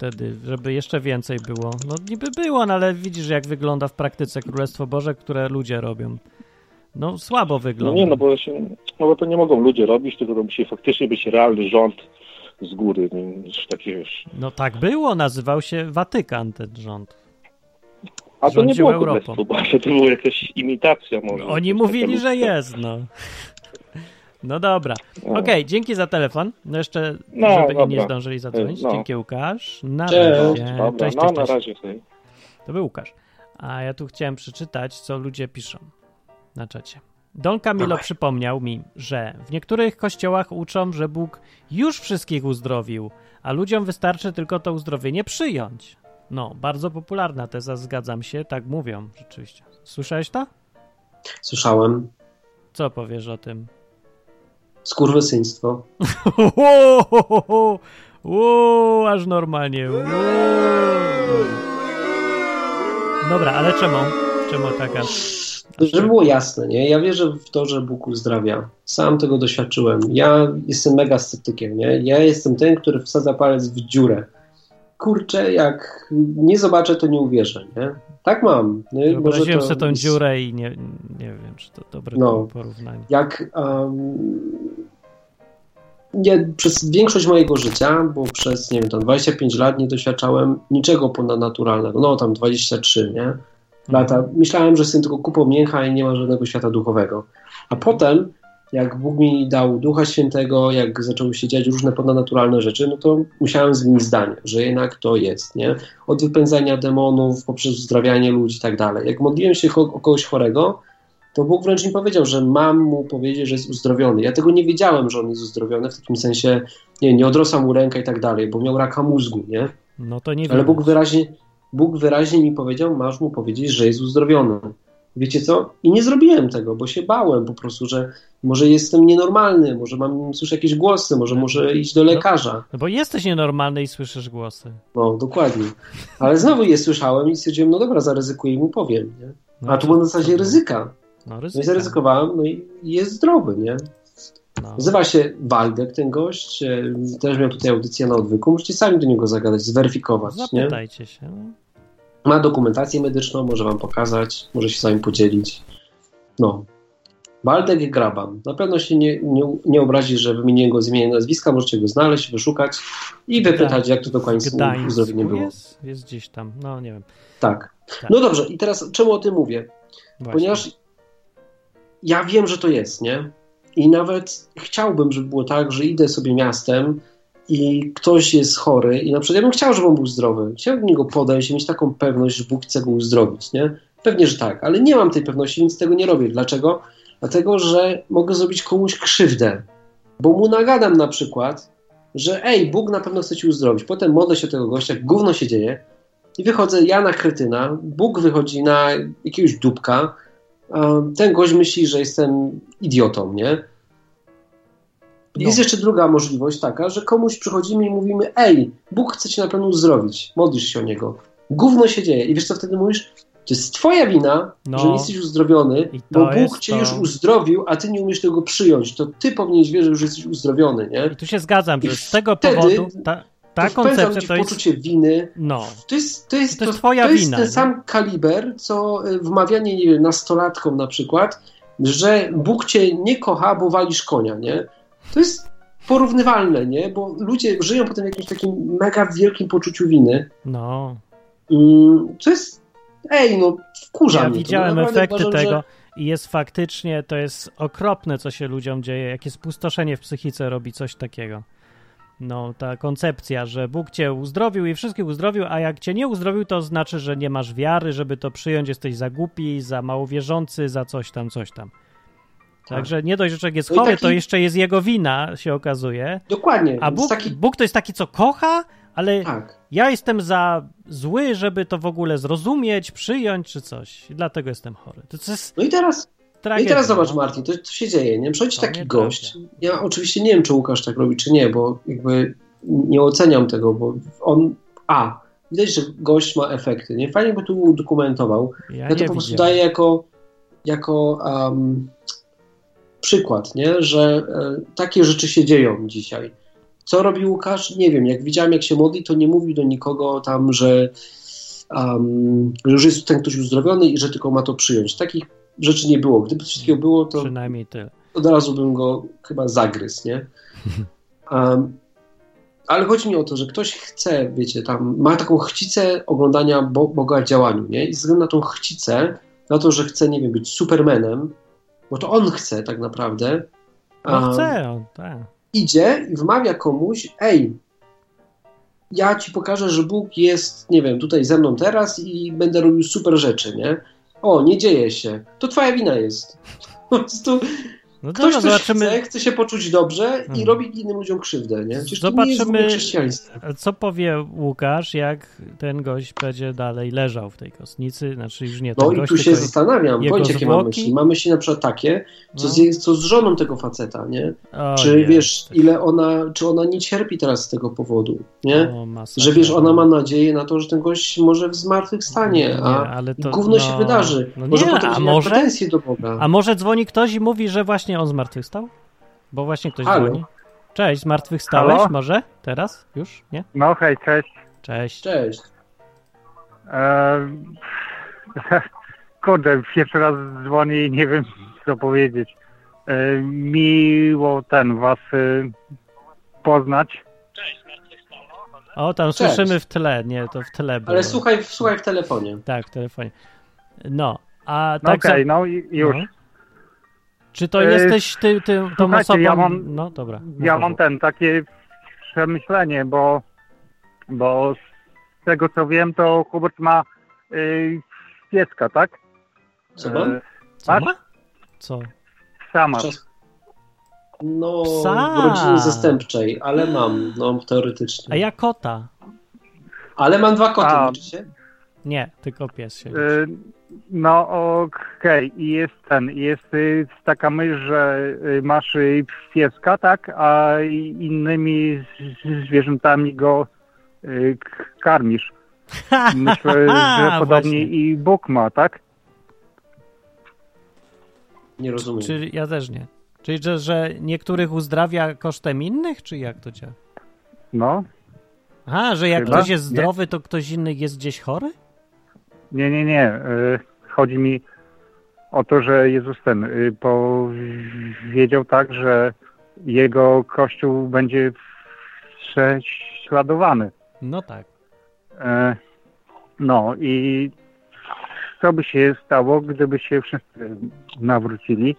wtedy, żeby jeszcze więcej było. No niby było, no, ale widzisz jak wygląda w praktyce Królestwo Boże, które ludzie robią. No słabo No wygląda. nie, no bo, się, no bo to nie mogą ludzie robić, tylko to musi faktycznie być realny rząd z góry, niż takie wiesz. No tak było, nazywał się Watykan ten rząd. A to nie było Europą. królestwo Boże, to była jakaś imitacja może. Oni mówili, że jest, no. No dobra. No. Okej, dzięki za telefon. No jeszcze, No, żeby dobra. nie zdążyli zadzwonić. No. Dzięki Łukasz. Na Cześć. razie. Dobra, Cześć, no cześć, na razie. To był Łukasz. A ja tu chciałem przeczytać, co ludzie piszą na czacie. Don Camilo Dawaj. przypomniał mi, że w niektórych kościołach uczą, że Bóg już wszystkich uzdrowił, a ludziom wystarczy tylko to uzdrowienie przyjąć. No, bardzo popularna teza, zgadzam się, tak mówią rzeczywiście. Słyszałeś to? Słyszałem. Co powiesz o tym? Skurwysyństwo. *laughs* Uuu, aż normalnie. Uuu. Dobra, ale czemu? Czemu taka? Żeby było jasne, nie? Ja wierzę w to, że Bóg uzdrawia. Sam tego doświadczyłem. Ja jestem mega sceptykiem, nie? Ja jestem ten, który wsadza palec w dziurę. Kurczę, jak nie zobaczę, to nie uwierzę, nie? Tak mam. Nie? Wyobraziłem to sobie tą dziurę i nie, nie wiem, czy to dobre No. porównanie. jak um, nie, przez większość mojego życia, bo przez nie wiem, tam 25 lat nie doświadczałem niczego ponadnaturalnego. No tam 23, nie? Lata. Myślałem, że jestem tylko kupą mięcha i nie ma żadnego świata duchowego. A potem, jak Bóg mi dał Ducha Świętego, jak zaczęły się dziać różne ponadnaturalne rzeczy, no to musiałem zmienić zdanie, że jednak to jest, nie? Od wypędzania demonów, poprzez uzdrawianie ludzi i tak dalej. Jak modliłem się o kogoś chorego, to Bóg wręcz mi powiedział, że mam mu powiedzieć, że jest uzdrowiony. Ja tego nie wiedziałem, że on jest uzdrowiony, w takim sensie, nie, nie odrosła mu ręka i tak dalej, bo miał raka mózgu, nie? No to nie wiem. Ale Bóg wyraźnie, Bóg wyraźnie mi powiedział, masz mu powiedzieć, że jest uzdrowiony. Wiecie co? I nie zrobiłem tego, bo się bałem po prostu, że może jestem nienormalny, może mam słyszę jakieś głosy, może muszę iść do lekarza. No bo jesteś nienormalny i słyszysz głosy. No, dokładnie. Ale znowu je słyszałem i stwierdziłem, no dobra, zaryzykuję i mu powiem, nie? No, A tu było na zasadzie ryzyka. No, No ryzyko. i zaryzykowałem, no i jest zdrowy, nie? No. Nazywa się Waldek ten gość, e, też miał tutaj audycję na odwyku, możecie sami do niego zagadać, zweryfikować, nie? Zapytajcie się. No. Ma dokumentację medyczną, może wam pokazać, może się z wami podzielić. No. Waldek Graban. Na pewno się nie, nie, nie obrazi, że wymieniłem go z imienia nazwiska, możecie go znaleźć, wyszukać i wypytać, jak to dokładnie z uzdrowienie było. jest? Jest gdzieś tam. No nie wiem. Tak. Tak. No dobrze, i teraz czemu o tym mówię? Właśnie. Ponieważ ja wiem, że to jest, nie? I nawet chciałbym, żeby było tak, że idę sobie miastem i ktoś jest chory i na przykład ja bym chciał, żeby on był zdrowy. Chciałbym niego podejść i mieć taką pewność, że Bóg chce go uzdrowić, nie? Pewnie, że tak, ale nie mam tej pewności, więc tego nie robię. Dlaczego? Dlatego, że mogę zrobić komuś krzywdę, bo mu nagadam na przykład, że ej, Bóg na pewno chce ci uzdrowić. Potem modlę się tego gościa, gówno się dzieje i wychodzę ja na kretyna, Bóg wychodzi na jakiegoś dupka, ten gość myśli, że jestem idiotą, nie? Jest No. jeszcze druga możliwość taka, że komuś przychodzimy i mówimy, ej, Bóg chce cię na pewno uzdrowić, modlisz się o Niego. Gówno się dzieje i wiesz co wtedy mówisz? To jest twoja wina, No. że nie jesteś uzdrowiony, to bo Bóg cię to. już uzdrowił, a ty nie umiesz tego przyjąć. To ty powinieneś wierzyć, że jesteś uzdrowiony, nie? I tu się zgadzam, że I z tego wtedy powodu ta, ta to koncepcja to jest... poczucie winy, No, to jest, to jest, To jest twoja to jest wina, ten nie? sam kaliber, co y, wmawianie nie wiem, nastolatkom na przykład, że Bóg cię nie kocha, bo walisz konia, nie? To jest porównywalne, nie? Bo ludzie żyją potem w jakimś takim mega wielkim poczuciu winy. no. Mm, To jest, ej, no wkurza Ja mnie to. widziałem Naprawdę efekty uważam, tego Że... i jest faktycznie, to jest okropne, co się ludziom dzieje, jakie spustoszenie w psychice robi coś takiego. No, ta koncepcja, że Bóg cię uzdrowił i wszystkich uzdrowił, a jak cię nie uzdrowił, to znaczy, że nie masz wiary, żeby to przyjąć, jesteś za głupi, za mało wierzący, za coś tam, coś tam. Także nie dość, że człowiek jest No chory, taki- to jeszcze jest jego wina, się okazuje. Dokładnie. A Bóg, taki... Bóg to jest taki, co kocha, ale Tak. ja jestem za zły, żeby to w ogóle zrozumieć, przyjąć czy coś. I dlatego jestem chory. To, jest No i teraz No tragedia. i teraz zobacz, no. Martin, to, to się dzieje, nie? Przychodzi To taki gość. Ja oczywiście nie wiem, czy Łukasz tak robi, czy nie, bo jakby nie oceniam tego, bo on A widać, że gość ma efekty, nie? Fajnie by tu udokumentował. Ja, Ja to po prostu daję jako, jako um, przykład, nie? że e, takie rzeczy się dzieją dzisiaj. Co robi Łukasz? Nie wiem. Jak widziałem, jak się modli, to nie mówił do nikogo tam, że, um, że już jest ten ktoś uzdrowiony i że tylko ma to przyjąć. Takich rzeczy nie było. Gdyby takiego było, to Przynajmniej tyle. od razu bym go chyba zagryzł, nie? *laughs* Um, ale chodzi mi o to, że ktoś chce, wiecie, tam ma taką chcicę oglądania Bo Boga w działaniu, nie? I ze względu na tą chcicę, na to, że chce, nie wiem, być supermanem, bo to on chce tak naprawdę, No um, chcę, on, tak. Idzie i wmawia komuś, ej, ja ci pokażę, że Bóg jest, nie wiem, tutaj ze mną teraz i będę robił super rzeczy, nie? O, nie dzieje się. To twoja wina jest. Po prostu No Ktoś dobra, coś zobaczymy, chce, chce się poczuć dobrze i Mhm. robi innym ludziom krzywdę, nie? Przecież nie Zobaczymy- chrześcijaństwo. co powie Łukasz, jak ten gość będzie dalej leżał w tej kostnicy, znaczy już nie No i gość, tu się zastanawiam, bądź jakie mam myśli. Mam myśli na przykład takie, co, No. z, co z żoną tego faceta, nie? O, Czy nie, wiesz, tak. ile ona, czy ona nie cierpi teraz z tego powodu, nie? O. Że wiesz, ona ma nadzieję na to, że ten gość może w zmartwychwstanie, a ale to, gówno no, się wydarzy. No może nie, potem a może, pretensje do Boga. a może dzwoni ktoś i mówi, że właśnie on zmartwychwstał? Bo właśnie ktoś Halo? dzwoni. Cześć, zmartwychwstałeś? Halo? Może? Teraz? Już? Nie? No hej, cześć. Cześć. Cześć. E, *laughs* kurde, pierwszy raz dzwonię i nie wiem co powiedzieć. E, miło ten was e, poznać. O, tam Cześć. słyszymy w tle, nie, to w tle było. Ale słuchaj, słuchaj w telefonie. Tak, w telefonie. No, a No tak okej, za... no i już. No. Czy to jesteś ty, ty, tą słuchajcie, osobą... ja mam- No, dobra. Ja mam ten, takie przemyślenie, bo, bo z tego co wiem, to Hubert ma y, pieska, tak? Co mam? E, Co masz? ma? Co? sama. No, Psa. w rodzinie zastępczej, ale mam, no teoretycznie. A ja kota. Ale mam dwa koty, A. liczy się? Nie, tylko pies się. Y, No okej, i jest ten, jest y, taka myśl, że y, masz y, pieska, tak, a innymi zwierzętami go karmisz. *laughs* Myślę, że podobnie Właśnie. i Bóg ma, tak? Nie rozumiem. Czyli ja też nie. Czyli, że, że niektórych uzdrawia kosztem innych, czy jak to działa? No, Aha, że jak Chyba? ktoś jest Nie. zdrowy, to ktoś inny jest gdzieś chory? Nie, nie, nie. y, Chodzi mi o to, że Jezus ten y, powiedział tak, że jego kościół będzie prześladowany. No tak. E, No i co by się stało, gdyby się wszyscy nawrócili?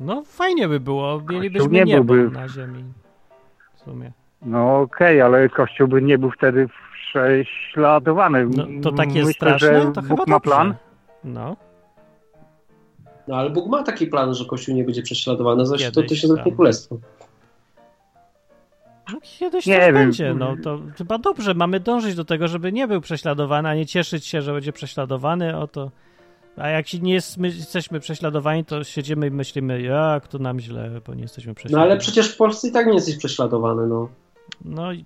No fajnie by było, mielibyśmy nie niebo byłby- na ziemi. W sumie. No okej, ale Kościół by nie był wtedy prześladowany. No to takie Myślę, straszne, że to Bóg chyba ma dobrze. plan. No, No ale Bóg ma taki plan, że Kościół nie będzie prześladowany, zaś to Kiedyś też jest tam. królestwo. no kiedyś Nie też wiem. będzie. No to chyba dobrze, mamy dążyć do tego, żeby nie był prześladowany, a nie cieszyć się, że będzie prześladowany, o to... A jak się nie jest, my jesteśmy prześladowani, to siedzimy i myślimy, jak to nam źle, bo nie jesteśmy No prześladowani. ale przecież w Polsce i tak nie jesteś prześladowany, no. No, i-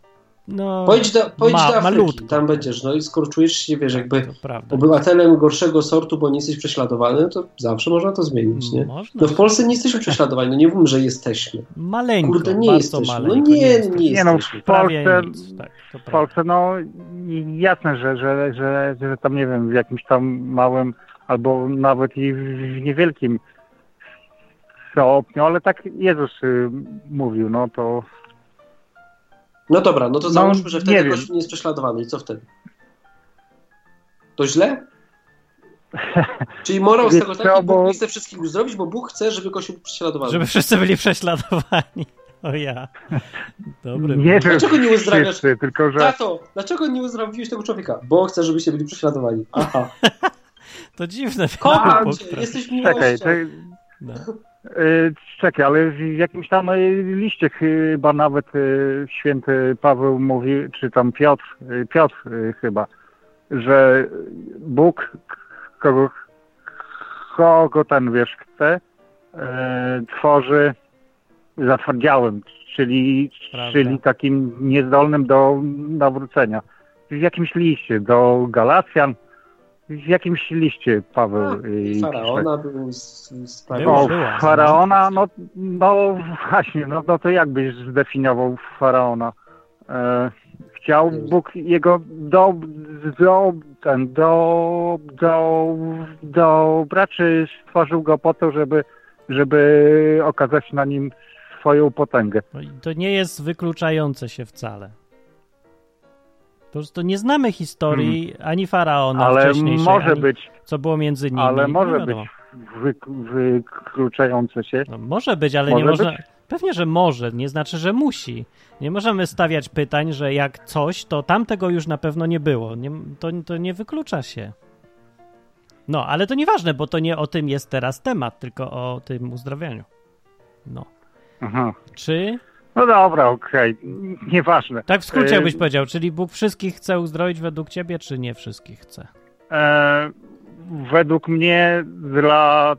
no Pojdź do, pojdź ma- do Afryki, malutko. tam będziesz, no i skoro czujesz się, wiesz, jakby to prawda. obywatelem gorszego sortu, bo nie jesteś prześladowany, to zawsze można to zmienić, nie? Można. No w Polsce nie jesteśmy prześladowani, no nie mówimy, że jesteśmy. Maleńko, Kurde, nie jesteśmy. No maleńko. nie, nie, jesteśmy. Nie no, jesteśmy. w Polsce, nic, tak, w. Polsce no jasne, że, że, że, że tam nie wiem, w jakimś tam małym albo nawet i w niewielkim stopniu, ale tak Jezus y, mówił, no to No dobra, no to No, załóżmy, że nie wtedy. Kościół nie jest prześladowany i co wtedy? To źle? *laughs* Czyli morał z tego taki, Bóg bo- nie chce wszystkich uzdrowić, bo Bóg chce, żeby Kościół był prześladowany. Żeby wszyscy byli prześladowani. O ja. Dobry. nie, Dlaczego nie uzdrawiasz? wszyscy, tylko że Tato, dlaczego nie uzdrowiłeś tego człowieka? Bo chcę, żebyście byli prześladowani. Aha. *laughs* To dziwne. Kocham Bóg cię, jesteś czekaj, miłością. czekaj No. Y, Czekaj, ale w jakimś tam y, liście chyba nawet y, święty Paweł mówi, czy tam Piotr, Piotr chyba, że Bóg kogo, kogo ten wiesz chce, tworzy zatwardziałym, czyli, Prawda. czyli takim niezdolnym do nawrócenia. w jakimś liście do Galacjan, w jakimś liście Paweł A, y, Faraona był z, z Było, O, była. faraona, no, no właśnie, no, no to jak byś zdefiniował faraona? E, chciał Bóg jego do, do, ten, do, do, dobra, czy stworzył go po to, żeby, żeby okazać na nim swoją potęgę? No i To nie jest wykluczające się wcale. Po prostu nie znamy historii ani faraona Ale wcześniejszej, może ani być, co było między nimi. ale Nie może być wy, wykluczające się. No, może być, ale Może nie można. być? Pewnie, że może, nie znaczy, że musi. Nie możemy stawiać pytań, że jak coś, to tamtego już na pewno nie było. Nie, to, to nie wyklucza się. No, ale to nieważne, bo to nie o tym jest teraz temat, tylko o tym uzdrawianiu. No. Aha. Czy. No dobra, okej, nieważne. Tak w skrócie Y, byś powiedział, czyli Bóg wszystkich chce uzdrowić według ciebie, czy nie wszystkich chce? E, według mnie dla,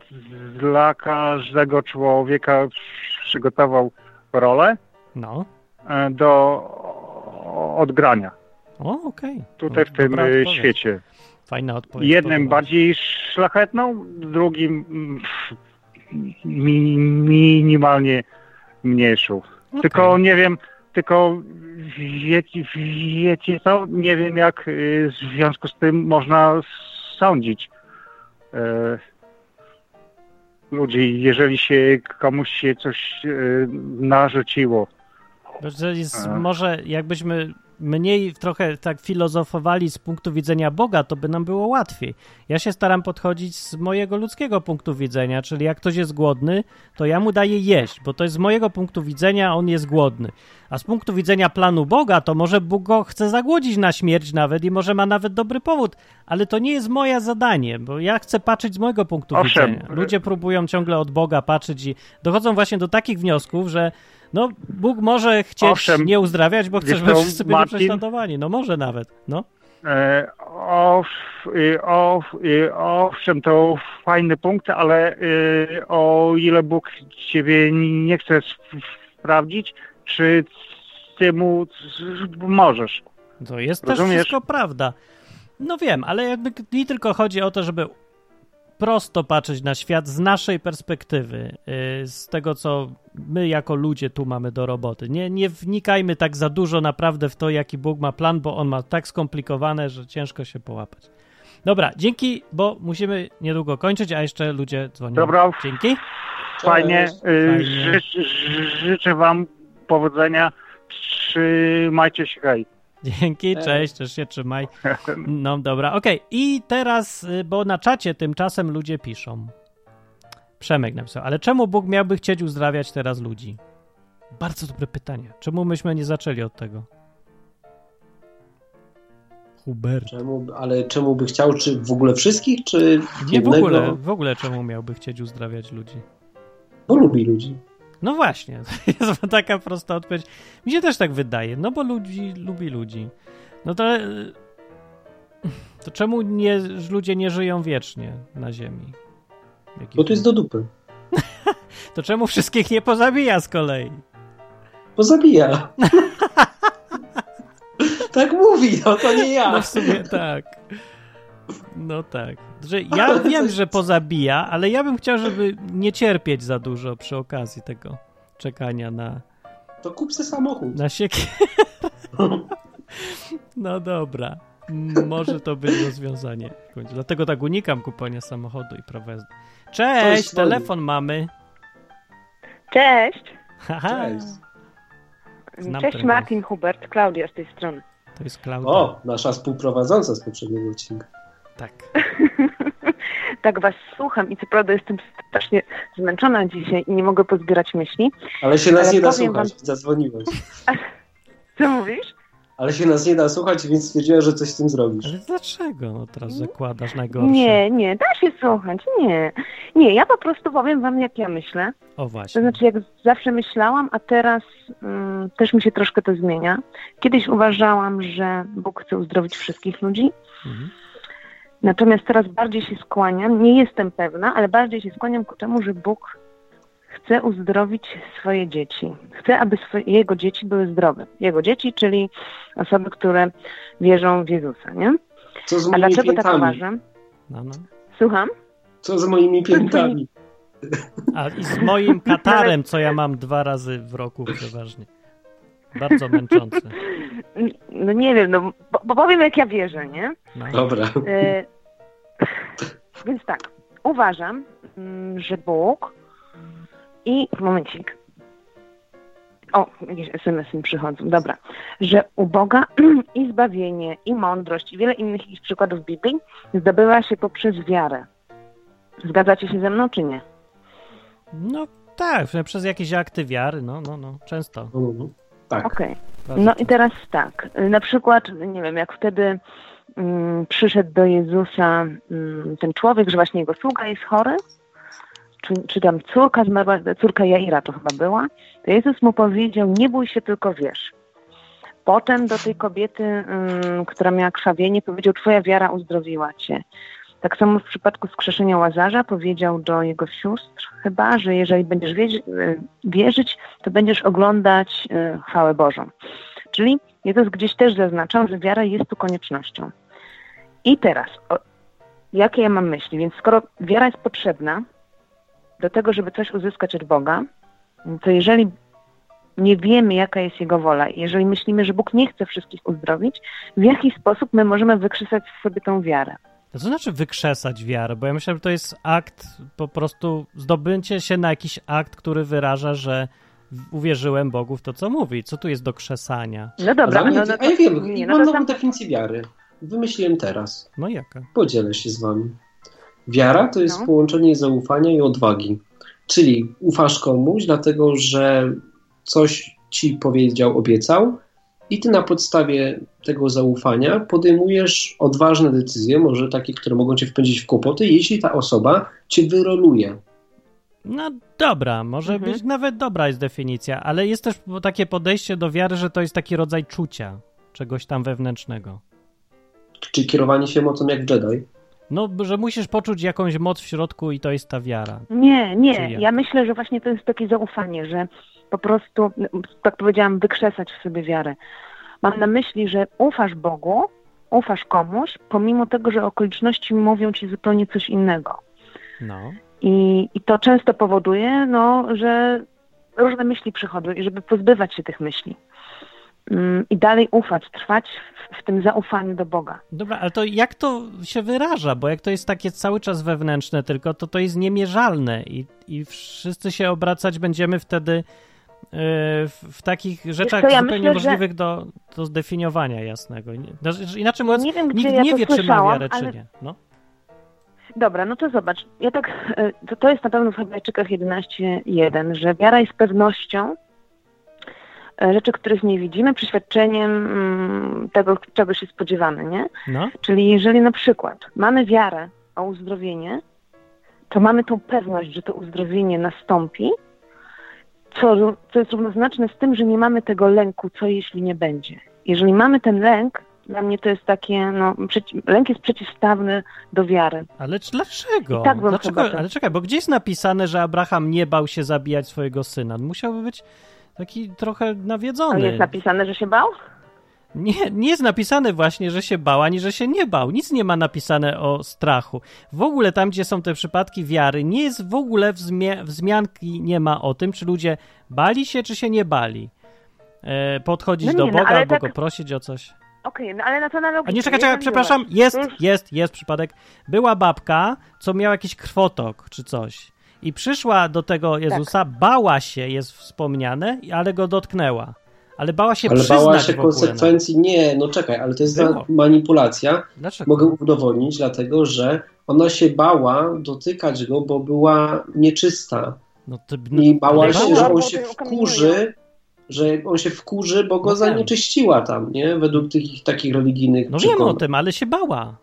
dla każdego człowieka przygotował rolę No. e, do odgrania O, okej. tutaj No, w tym dobra e, świecie. Fajna odpowiedź. Jednym bardziej szlachetną, drugim mm, mi, minimalnie mniejszą. Okej. Tylko nie wiem, tylko wiecie, wiecie co, nie wiem jak y, w związku z tym można sądzić e, ludzi, jeżeli się komuś się coś e, narzuciło. Jest, A. może jakbyśmy mniej trochę tak filozofowali z punktu widzenia Boga, to by nam było łatwiej. Ja się staram podchodzić z mojego ludzkiego punktu widzenia, czyli jak ktoś jest głodny, to ja mu daję jeść, bo to jest z mojego punktu widzenia, on jest głodny. A z punktu widzenia planu Boga, to może Bóg go chce zagłodzić na śmierć nawet i może ma nawet dobry powód, ale to nie jest moje zadanie, bo ja chcę patrzeć z mojego punktu Owszem. widzenia. Ludzie próbują ciągle od Boga patrzeć i dochodzą właśnie do takich wniosków, że no, Bóg może chcieć Owszem. nie uzdrawiać, bo chce, Wiesz żeby co, wszyscy byli prześladowani. No może nawet, no. E, ow, y, ow, y, owszem, to fajny punkt, ale y, o ile Bóg ciebie nie chce sp- sprawdzić, czy ty mu możesz? To jest też Rozumiesz? wszystko prawda. No wiem, ale jakby mi tylko chodzi o to, żeby prosto patrzeć na świat z naszej perspektywy, yy, z tego, co my jako ludzie tu mamy do roboty. Nie, nie wnikajmy tak za dużo naprawdę w to, jaki Bóg ma plan, bo on ma tak skomplikowane, że ciężko się połapać. Dobra, dzięki, bo musimy niedługo kończyć, a jeszcze ludzie dzwonią. Dobra. Dzięki. Fajnie, y, Fajnie. Życz, życzę wam powodzenia, trzymajcie się, hej. Dzięki, cześć, też się trzymaj. No dobra, okej. I teraz, y, bo na czacie tymczasem ludzie piszą. Przemek napisał, ale czemu Bóg miałby chcieć uzdrawiać teraz ludzi? Bardzo dobre pytanie. Czemu myśmy nie zaczęli od tego? Hubert. Czemu, ale czemu by chciał, czy w ogóle wszystkich, czy Nie w ogóle, w ogóle czemu miałby chcieć uzdrawiać ludzi? Bo lubi ludzi. No właśnie, *laughs* to jest taka prosta odpowiedź. Mi się też tak wydaje, no bo ludzi lubi ludzi. No to, y, to czemu nie, ludzie nie żyją wiecznie na ziemi? Jaki Bo to jest do dupy. *laughs* To czemu wszystkich nie pozabija z kolei? Bo zabija. *laughs* tak mówi, no to nie ja. No w sumie tak. No tak. Że ja *laughs* wiem, że pozabija, ale ja bym chciał, żeby nie cierpieć za dużo przy okazji tego czekania na, To kup se samochód. na siekierę. *laughs* No dobra. M- Może to być rozwiązanie. Dlatego tak unikam kupowania samochodu i prawa jazdy. Cześć, telefon mamy. Cześć. Haha, Cześć. Znam Cześć Martin Hubert, Klaudia z tej strony. to jest Klaudia. O, nasza współprowadząca z poprzedniego odcinka. Tak. *laughs* tak was słucham i co prawda jestem strasznie zmęczona dzisiaj i nie mogę pozbierać myśli. Ale się nas Ale nie da powiem słuchać, zadzwoniłeś. *laughs* Co mówisz? Ale się nas nie da słuchać, więc stwierdziła, że coś z tym zrobisz. Ale dlaczego no teraz zakładasz najgorsze? Nie, nie, da się słuchać, nie. Nie, ja po prostu powiem wam jak ja myślę. O To właśnie. znaczy jak zawsze myślałam, a teraz mm, też mi się troszkę to zmienia. Kiedyś uważałam, że Bóg chce uzdrowić wszystkich ludzi, Mhm. Natomiast teraz bardziej się skłaniam, nie jestem pewna, ale bardziej się skłaniam ku temu, że Bóg chce uzdrowić swoje dzieci. Chce, aby swoje, jego dzieci były zdrowe. Jego dzieci, czyli osoby, które wierzą w Jezusa, nie? Co z A moimi dlaczego tak piętami? uważam? No, no. Słucham? Co z moimi piętami? A i z moim katarem, *laughs* co ja mam dwa razy w roku przeważnie. Bardzo męczące. *laughs* No nie wiem, no, bo, bo powiem jak ja wierzę, nie? No. Dobra. E, więc tak, uważam, mm, że Bóg i momencik. O, jakieś SMS mi przychodzą. Dobra. Że u Boga *clears throat* i zbawienie, i mądrość, i wiele innych jakichś przykładów w Biblii zdobywa się poprzez wiarę. Zgadzacie się ze mną, czy nie? no tak, przez jakieś akty wiary, no, no, no, często. No, no, no. Tak. Okej. Bardzo No i często. teraz tak, na przykład, nie wiem, jak wtedy przyszedł do Jezusa mm, ten człowiek, że właśnie jego sługa jest chory, czy, czy tam córka zmarła, córka Jaira to chyba była, to Jezus mu powiedział, nie bój się, tylko wierz. Potem do tej kobiety, mm, która miała krwawienie, powiedział, twoja wiara uzdrowiła cię. Tak samo w przypadku skrzeszenia Łazarza powiedział do jego sióstr chyba, że jeżeli będziesz wierzyć, wierzyć to będziesz oglądać y, chwałę Bożą. Czyli Jezus gdzieś też zaznaczał, że wiara jest tu koniecznością. I teraz, o, jakie ja mam myśli? Więc skoro wiara jest potrzebna do tego, żeby coś uzyskać od Boga, to jeżeli nie wiemy, jaka jest Jego wola, i jeżeli myślimy, że Bóg nie chce wszystkich uzdrowić, w jaki sposób my możemy wykrzesać w sobie tą wiarę? To znaczy wykrzesać wiarę, bo ja myślę, że to jest akt, po prostu zdobycie się na jakiś akt, który wyraża, że uwierzyłem Bogu w to, co mówi. Co tu jest do krzesania? No dobra, mnie, no, no, a ja wiem, nie, mam no nową definicję wiary. Wymyśliłem teraz. No jaka? Podzielę się z wami. Wiara to jest No. połączenie zaufania i odwagi. Czyli ufasz komuś, dlatego że coś ci powiedział, obiecał, i ty na podstawie tego zaufania podejmujesz odważne decyzje, może takie, które mogą cię wpędzić w kłopoty, jeśli ta osoba cię wyroluje. No dobra, może Mhm. być nawet dobra jest definicja, ale jest też takie podejście do wiary, że to jest taki rodzaj czucia czegoś tam wewnętrznego. Czy kierowanie się mocą jak w Jedi? No, że musisz poczuć jakąś moc w środku i to jest ta wiara. Nie, nie. Ja myślę, że właśnie to jest takie zaufanie, że po prostu, tak powiedziałam, wykrzesać w sobie wiarę. Mam na myśli, że ufasz Bogu, ufasz komuś, pomimo tego, że okoliczności mówią ci zupełnie coś innego. No. I, i to często powoduje, no, że różne myśli przychodzą i żeby pozbywać się tych myśli. Mm, I dalej ufać, trwać w, w tym zaufaniu do Boga. Dobra, ale to jak to się wyraża? Bo jak to jest takie cały czas wewnętrzne tylko, to to jest niemierzalne i, i wszyscy się obracać będziemy wtedy yy, w, w takich rzeczach ja zupełnie myślę, że- możliwych do, do zdefiniowania jasnego. Znaczy, Inaczej mówiąc, Nie wiem, nikt ja nie wie, czy ma wiarę, czy ale- nie. No. Dobra, no to zobacz. Ja tak, e, to, to jest na pewno w Hebrajczykach 11.1, że wiara jest pewnością e, rzeczy, których nie widzimy, przeświadczeniem mm, tego, czego się spodziewamy, nie? no. Czyli jeżeli na przykład mamy wiarę o uzdrowienie, to mamy tą pewność, że to uzdrowienie nastąpi, co, co jest równoznaczne z tym, że nie mamy tego lęku, co jeśli nie będzie. Jeżeli mamy ten lęk, dla mnie to jest takie, no, lęk jest przeciwstawny do wiary. Ale dlaczego? I tak dlaczego? Ale czekaj, bo gdzie jest napisane, że Abraham nie bał się zabijać swojego syna? Musiałby być taki trochę Ale nawiedzony. jest napisane, że się bał? Nie, nie jest napisane właśnie, że się bał, ani że się nie bał. Nic nie ma napisane o strachu. W ogóle tam, gdzie są te przypadki wiary, nie jest w ogóle wzmia- wzmianki nie ma o tym, czy ludzie bali się, czy się nie bali. E, podchodzić No nie, do no, Boga ale albo tak- go prosić o coś. Okej, no ale na to analogicznie. A nie, czekaj, czekaj, przepraszam, jest, Już- jest, jest przypadek. Była babka, co miała jakiś krwotok czy coś. I przyszła do tego Jezusa, bała się, jest wspomniane, ale go dotknęła. Ale bała się Ale przyznać bała się w ogóle. konsekwencji. Nie, no czekaj, ale to jest Było. manipulacja. Dlaczego? Mogę udowodnić, dlatego że ona się bała dotykać go, bo była nieczysta. No to, no, I bała się, bała, że on się wkurzy, że on się wkurzy, bo go No wiem. zanieczyściła tam, nie? Według tych ich takich religijnych No wiem o przekonań. tym, ale się bała.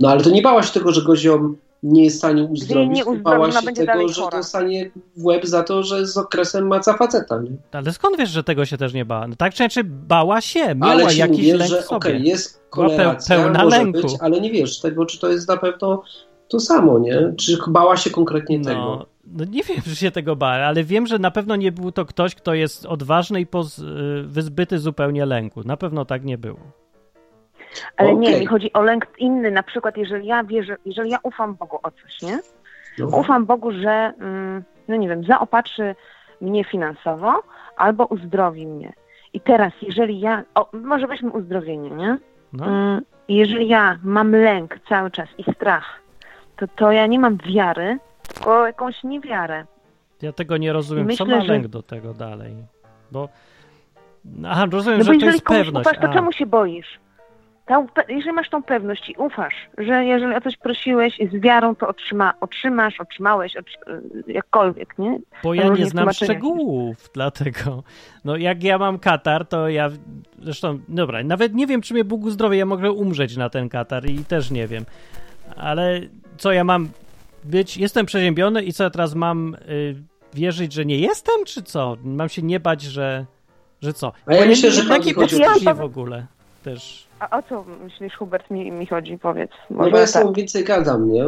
No ale to nie bała się tego, że go ziom nie jest w stanie uzdrowić, nie bała się tego, że chora. dostanie w łeb za to, że z okresem maca faceta, nie? Ale skąd wiesz, że tego się też nie bała? No tak czy inaczej bała się, miała ale ci jakiś mówię, lęk że sobie. okej, jest korelacja, pełna może lęku. być, ale nie wiesz tego, czy to jest na pewno to samo, nie? Czy bała się konkretnie tego. No, No nie wiem, *laughs* czy się tego bałem, ale wiem, że na pewno nie był to ktoś, kto jest odważny i poz, y, wyzbyty zupełnie lęku. Na pewno tak nie było. Ale nie, Okej. mi chodzi o lęk inny, na przykład jeżeli ja wierzę, jeżeli ja ufam Bogu o coś, nie? No. Ufam Bogu, że, mm, no nie wiem, zaopatrzy mnie finansowo albo uzdrowi mnie. I teraz, jeżeli ja, o, może weźmy uzdrowienie, nie? No, Mm, jeżeli ja mam lęk cały czas i strach, to, to ja nie mam wiary, tylko jakąś niewiarę. ja tego nie rozumiem. myślę, Co ma że- lęk do tego dalej? Bo. Aha, rozumiem, No bo że to jest komuś pewność. ufasz, to A, czemu się boisz? Jeżeli masz tą pewność i ufasz, że jeżeli o coś prosiłeś z wiarą, to otrzyma, otrzymasz, otrzymałeś, otr jakkolwiek, nie? Bo ja nie znam szczegółów, dlatego. No jak ja mam katar, to ja. Zresztą, dobra, nawet nie wiem, czy mnie Bóg uzdrowi, ja mogę umrzeć na ten katar i też nie wiem. Ale co ja mam być? Jestem przeziębiony i co ja teraz mam y, wierzyć, że nie jestem, czy co? Mam się nie bać, że. Że co? A ja Bo myślę, że takie poczucie w ogóle też. A o co myślisz, Hubert, mi, mi chodzi, powiedz? No bo ja tak. więcej gadam, nie?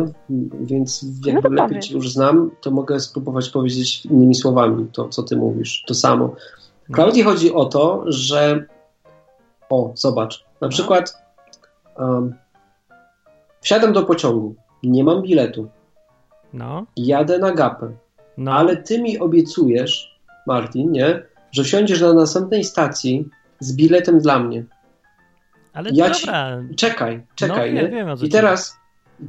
Więc jakby to lepiej cię już znam, to mogę spróbować powiedzieć innymi słowami to, co ty mówisz. To samo. Klaudii chodzi o to, że o, zobacz, na przykład um, wsiadam do pociągu, nie mam biletu, No, jadę na gapę, no. ale ty mi obiecujesz, Martin, nie? Że wsiądziesz na następnej stacji z biletem dla mnie. Ale ja ci- dobra. Czekaj, czekaj, no, nie? wiem, I ci teraz,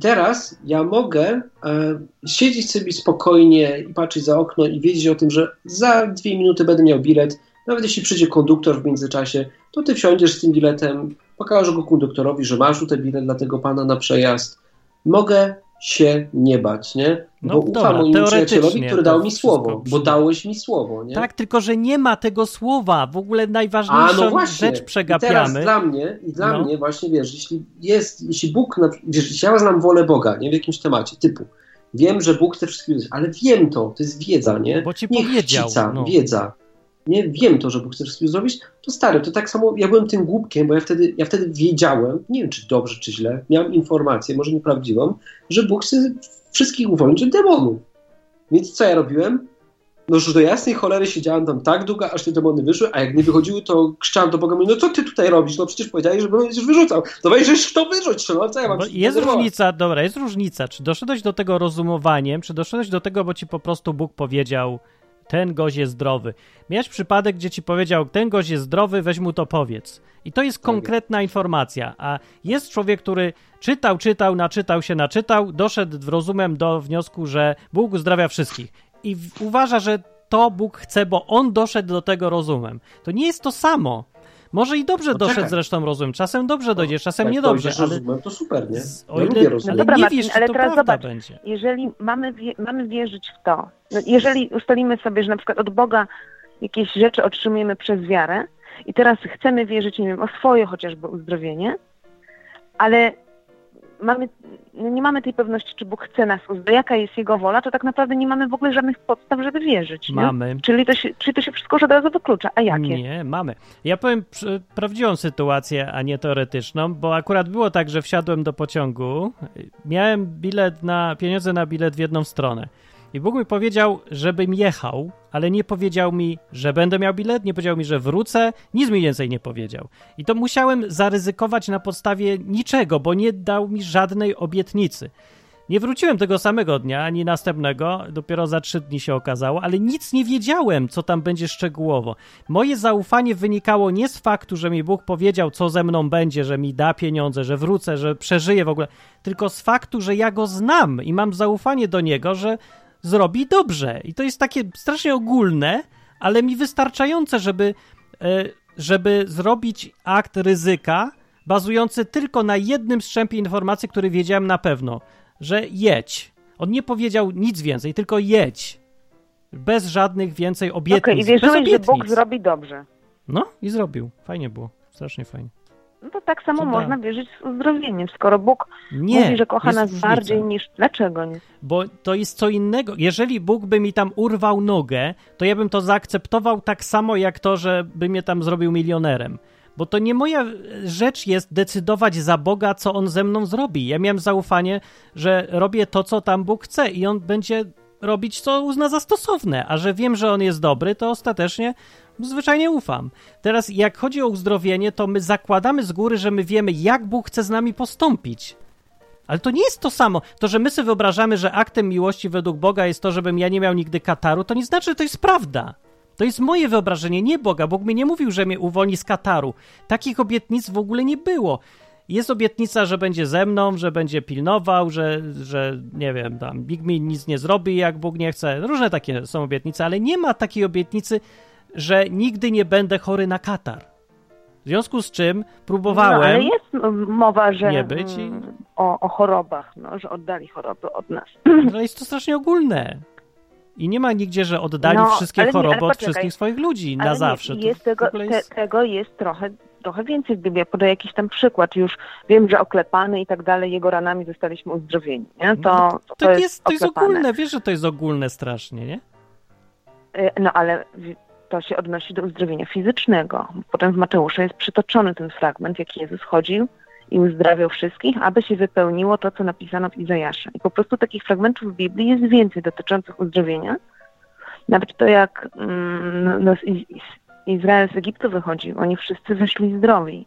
teraz ja mogę e, siedzieć sobie spokojnie i patrzeć za okno i wiedzieć o tym, że za dwie minuty będę miał bilet. Nawet jeśli przyjdzie konduktor w międzyczasie, to ty wsiądziesz z tym biletem, pokażesz go konduktorowi, że masz tutaj bilet dla tego pana na przejazd. Mogę się nie bać, nie? No Bo ufam dobra, moim teoretycznie przyjacielowi, który dał mi słowo, bo dałeś mi słowo, nie? Tak, tylko że nie ma tego słowa. W ogóle A najważniejszą no właśnie. rzecz I przegapiamy. teraz dla mnie, i dla No. mnie właśnie wiesz, jeśli jest, jeśli Bóg, wiesz, jeśli ja znam wolę Boga, nie w jakimś temacie, typu, wiem, że Bóg chce wszystkiego wiedzieć, ale wiem to, to jest wiedza, nie? Bo ci nie powiedział, chcica, no. wiedza. Nie wiem to, że Bóg chce wszystkiego zrobić, to stary, to tak samo, ja byłem tym głupkiem, bo ja wtedy, ja wtedy wiedziałem, nie wiem czy dobrze, czy źle, miałem informację, może nieprawdziwą, że Bóg chce wszystkich uwolnić od demonów. Więc co ja robiłem? No już do jasnej cholery siedziałem tam tak długo, aż te demony wyszły, a jak nie wychodziły, to krzyczałem do Boga, mówię, no co ty tutaj robisz? No przecież powiedziałeś, że będziesz wyrzucał. To weź, to wyrzuć, no co ja mam jest różnica, dobra, jest różnica, czy doszedłeś do tego rozumowaniem, czy doszedłeś do tego, bo ci po prostu Bóg powiedział, ten gość jest zdrowy. Miałeś przypadek, gdzie ci powiedział, ten gość jest zdrowy, weź mu to powiedz. I to jest konkretna informacja. A jest człowiek, który czytał, czytał, naczytał się, naczytał, doszedł rozumem do wniosku, że Bóg uzdrawia wszystkich. I uważa, że to Bóg chce, bo on doszedł do tego rozumem. To nie jest to samo. Może i dobrze No doszedł czekaj. zresztą rozum. Czasem dobrze dojdziesz, czasem Jak niedobrze, ale... rozumem, to super, nie? Z, Ja o ile, lubię rozum. ale No dobra, nie Marcin, wiesz, ale to teraz prawda zobacz. będzie. jeżeli mamy, wie, mamy wierzyć w to, no jeżeli ustalimy sobie, że na przykład od Boga jakieś rzeczy otrzymujemy przez wiarę i teraz chcemy wierzyć, nie wiem, o swoje chociażby uzdrowienie, ale mamy, no nie mamy tej pewności, czy Bóg chce nas uzdrowić, jaka jest Jego wola, to tak naprawdę nie mamy w ogóle żadnych podstaw, żeby wierzyć. Nie? Mamy. Czyli, to się, czyli to się wszystko już od razu wyklucza. A jakie? Nie, mamy. Ja powiem prawdziwą sytuację, a nie teoretyczną, bo akurat było tak, że wsiadłem do pociągu, miałem bilet na, pieniądze na bilet w jedną stronę. I Bóg mi powiedział, żebym jechał, ale nie powiedział mi, że będę miał bilet, nie powiedział mi, że wrócę, nic mi więcej nie powiedział. I to musiałem zaryzykować na podstawie niczego, bo nie dał mi żadnej obietnicy. Nie wróciłem tego samego dnia, ani następnego, dopiero za trzy dni się okazało, ale nic nie wiedziałem, co tam będzie szczegółowo. Moje zaufanie wynikało nie z faktu, że mi Bóg powiedział, co ze mną będzie, że mi da pieniądze, że wrócę, że przeżyję w ogóle, tylko z faktu, że ja go znam i mam zaufanie do niego, że zrobi dobrze. I to jest takie strasznie ogólne, ale mi wystarczające, żeby, e, żeby zrobić akt ryzyka bazujący tylko na jednym strzępie informacji, który wiedziałem na pewno, że jedź. On nie powiedział nic więcej, tylko jedź. Bez żadnych więcej obietnic. Okej, i wierzyłeś, że. Bóg zrobi dobrze. No i zrobił. Fajnie było. Strasznie fajnie. No to tak samo można wierzyć z uzdrowieniem, skoro Bóg Nie, mówi, że kocha nas różnica. bardziej niż... Dlaczego nie? Bo to jest co innego. Jeżeli Bóg by mi tam urwał nogę, to ja bym to zaakceptował tak samo jak to, że by mnie tam zrobił milionerem. Bo to nie moja rzecz jest decydować za Boga, co on ze mną zrobi. Ja miałem zaufanie, że robię to, co tam Bóg chce i on będzie robić, co uzna za stosowne, a że wiem, że on jest dobry, to ostatecznie zwyczajnie ufam. Teraz, jak chodzi o uzdrowienie, to my zakładamy z góry, że my wiemy, jak Bóg chce z nami postąpić. Ale to nie jest to samo. To, że my sobie wyobrażamy, że aktem miłości według Boga jest to, żebym ja nie miał nigdy kataru, to nie znaczy, że to jest prawda. To jest moje wyobrażenie, nie Boga. Bóg mi nie mówił, że mnie uwolni z kataru. Takich obietnic w ogóle nie było. Jest obietnica, że będzie ze mną, że będzie pilnował, że, że nie wiem, tam Big mi nic nie zrobi, jak Bóg nie chce. Różne takie są obietnice, ale nie ma takiej obietnicy, że nigdy nie będę chory na katar. W związku z czym próbowałem. No, ale jest mowa, że nie być i... mm, o, o chorobach, no, że oddali choroby od nas. *clears throat* No jest to strasznie ogólne. I nie ma nigdzie, że oddali No, wszystkie ale choroby ale od poczekaj. wszystkich swoich ludzi Ale na zawsze. To Jest tego, ogóle te, jest... tego jest trochę, trochę więcej Biblii. Ja Podaję jakiś tam przykład. Już wiem, że oklepany i tak dalej, jego ranami zostaliśmy uzdrowieni. Nie? To, No, to, To, jest, to jest ogólne, wiesz, że to jest ogólne strasznie, nie? Y, No ale to się odnosi do uzdrowienia fizycznego. Potem w Mateusza jest przytoczony ten fragment, jak Jezus chodził i uzdrawiał wszystkich, aby się wypełniło to, co napisano w Izajasza. I po prostu takich fragmentów w Biblii jest więcej dotyczących uzdrowienia. Nawet to, jak mm, no, z- Izrael z Egiptu wychodził, oni wszyscy wyszli zdrowi.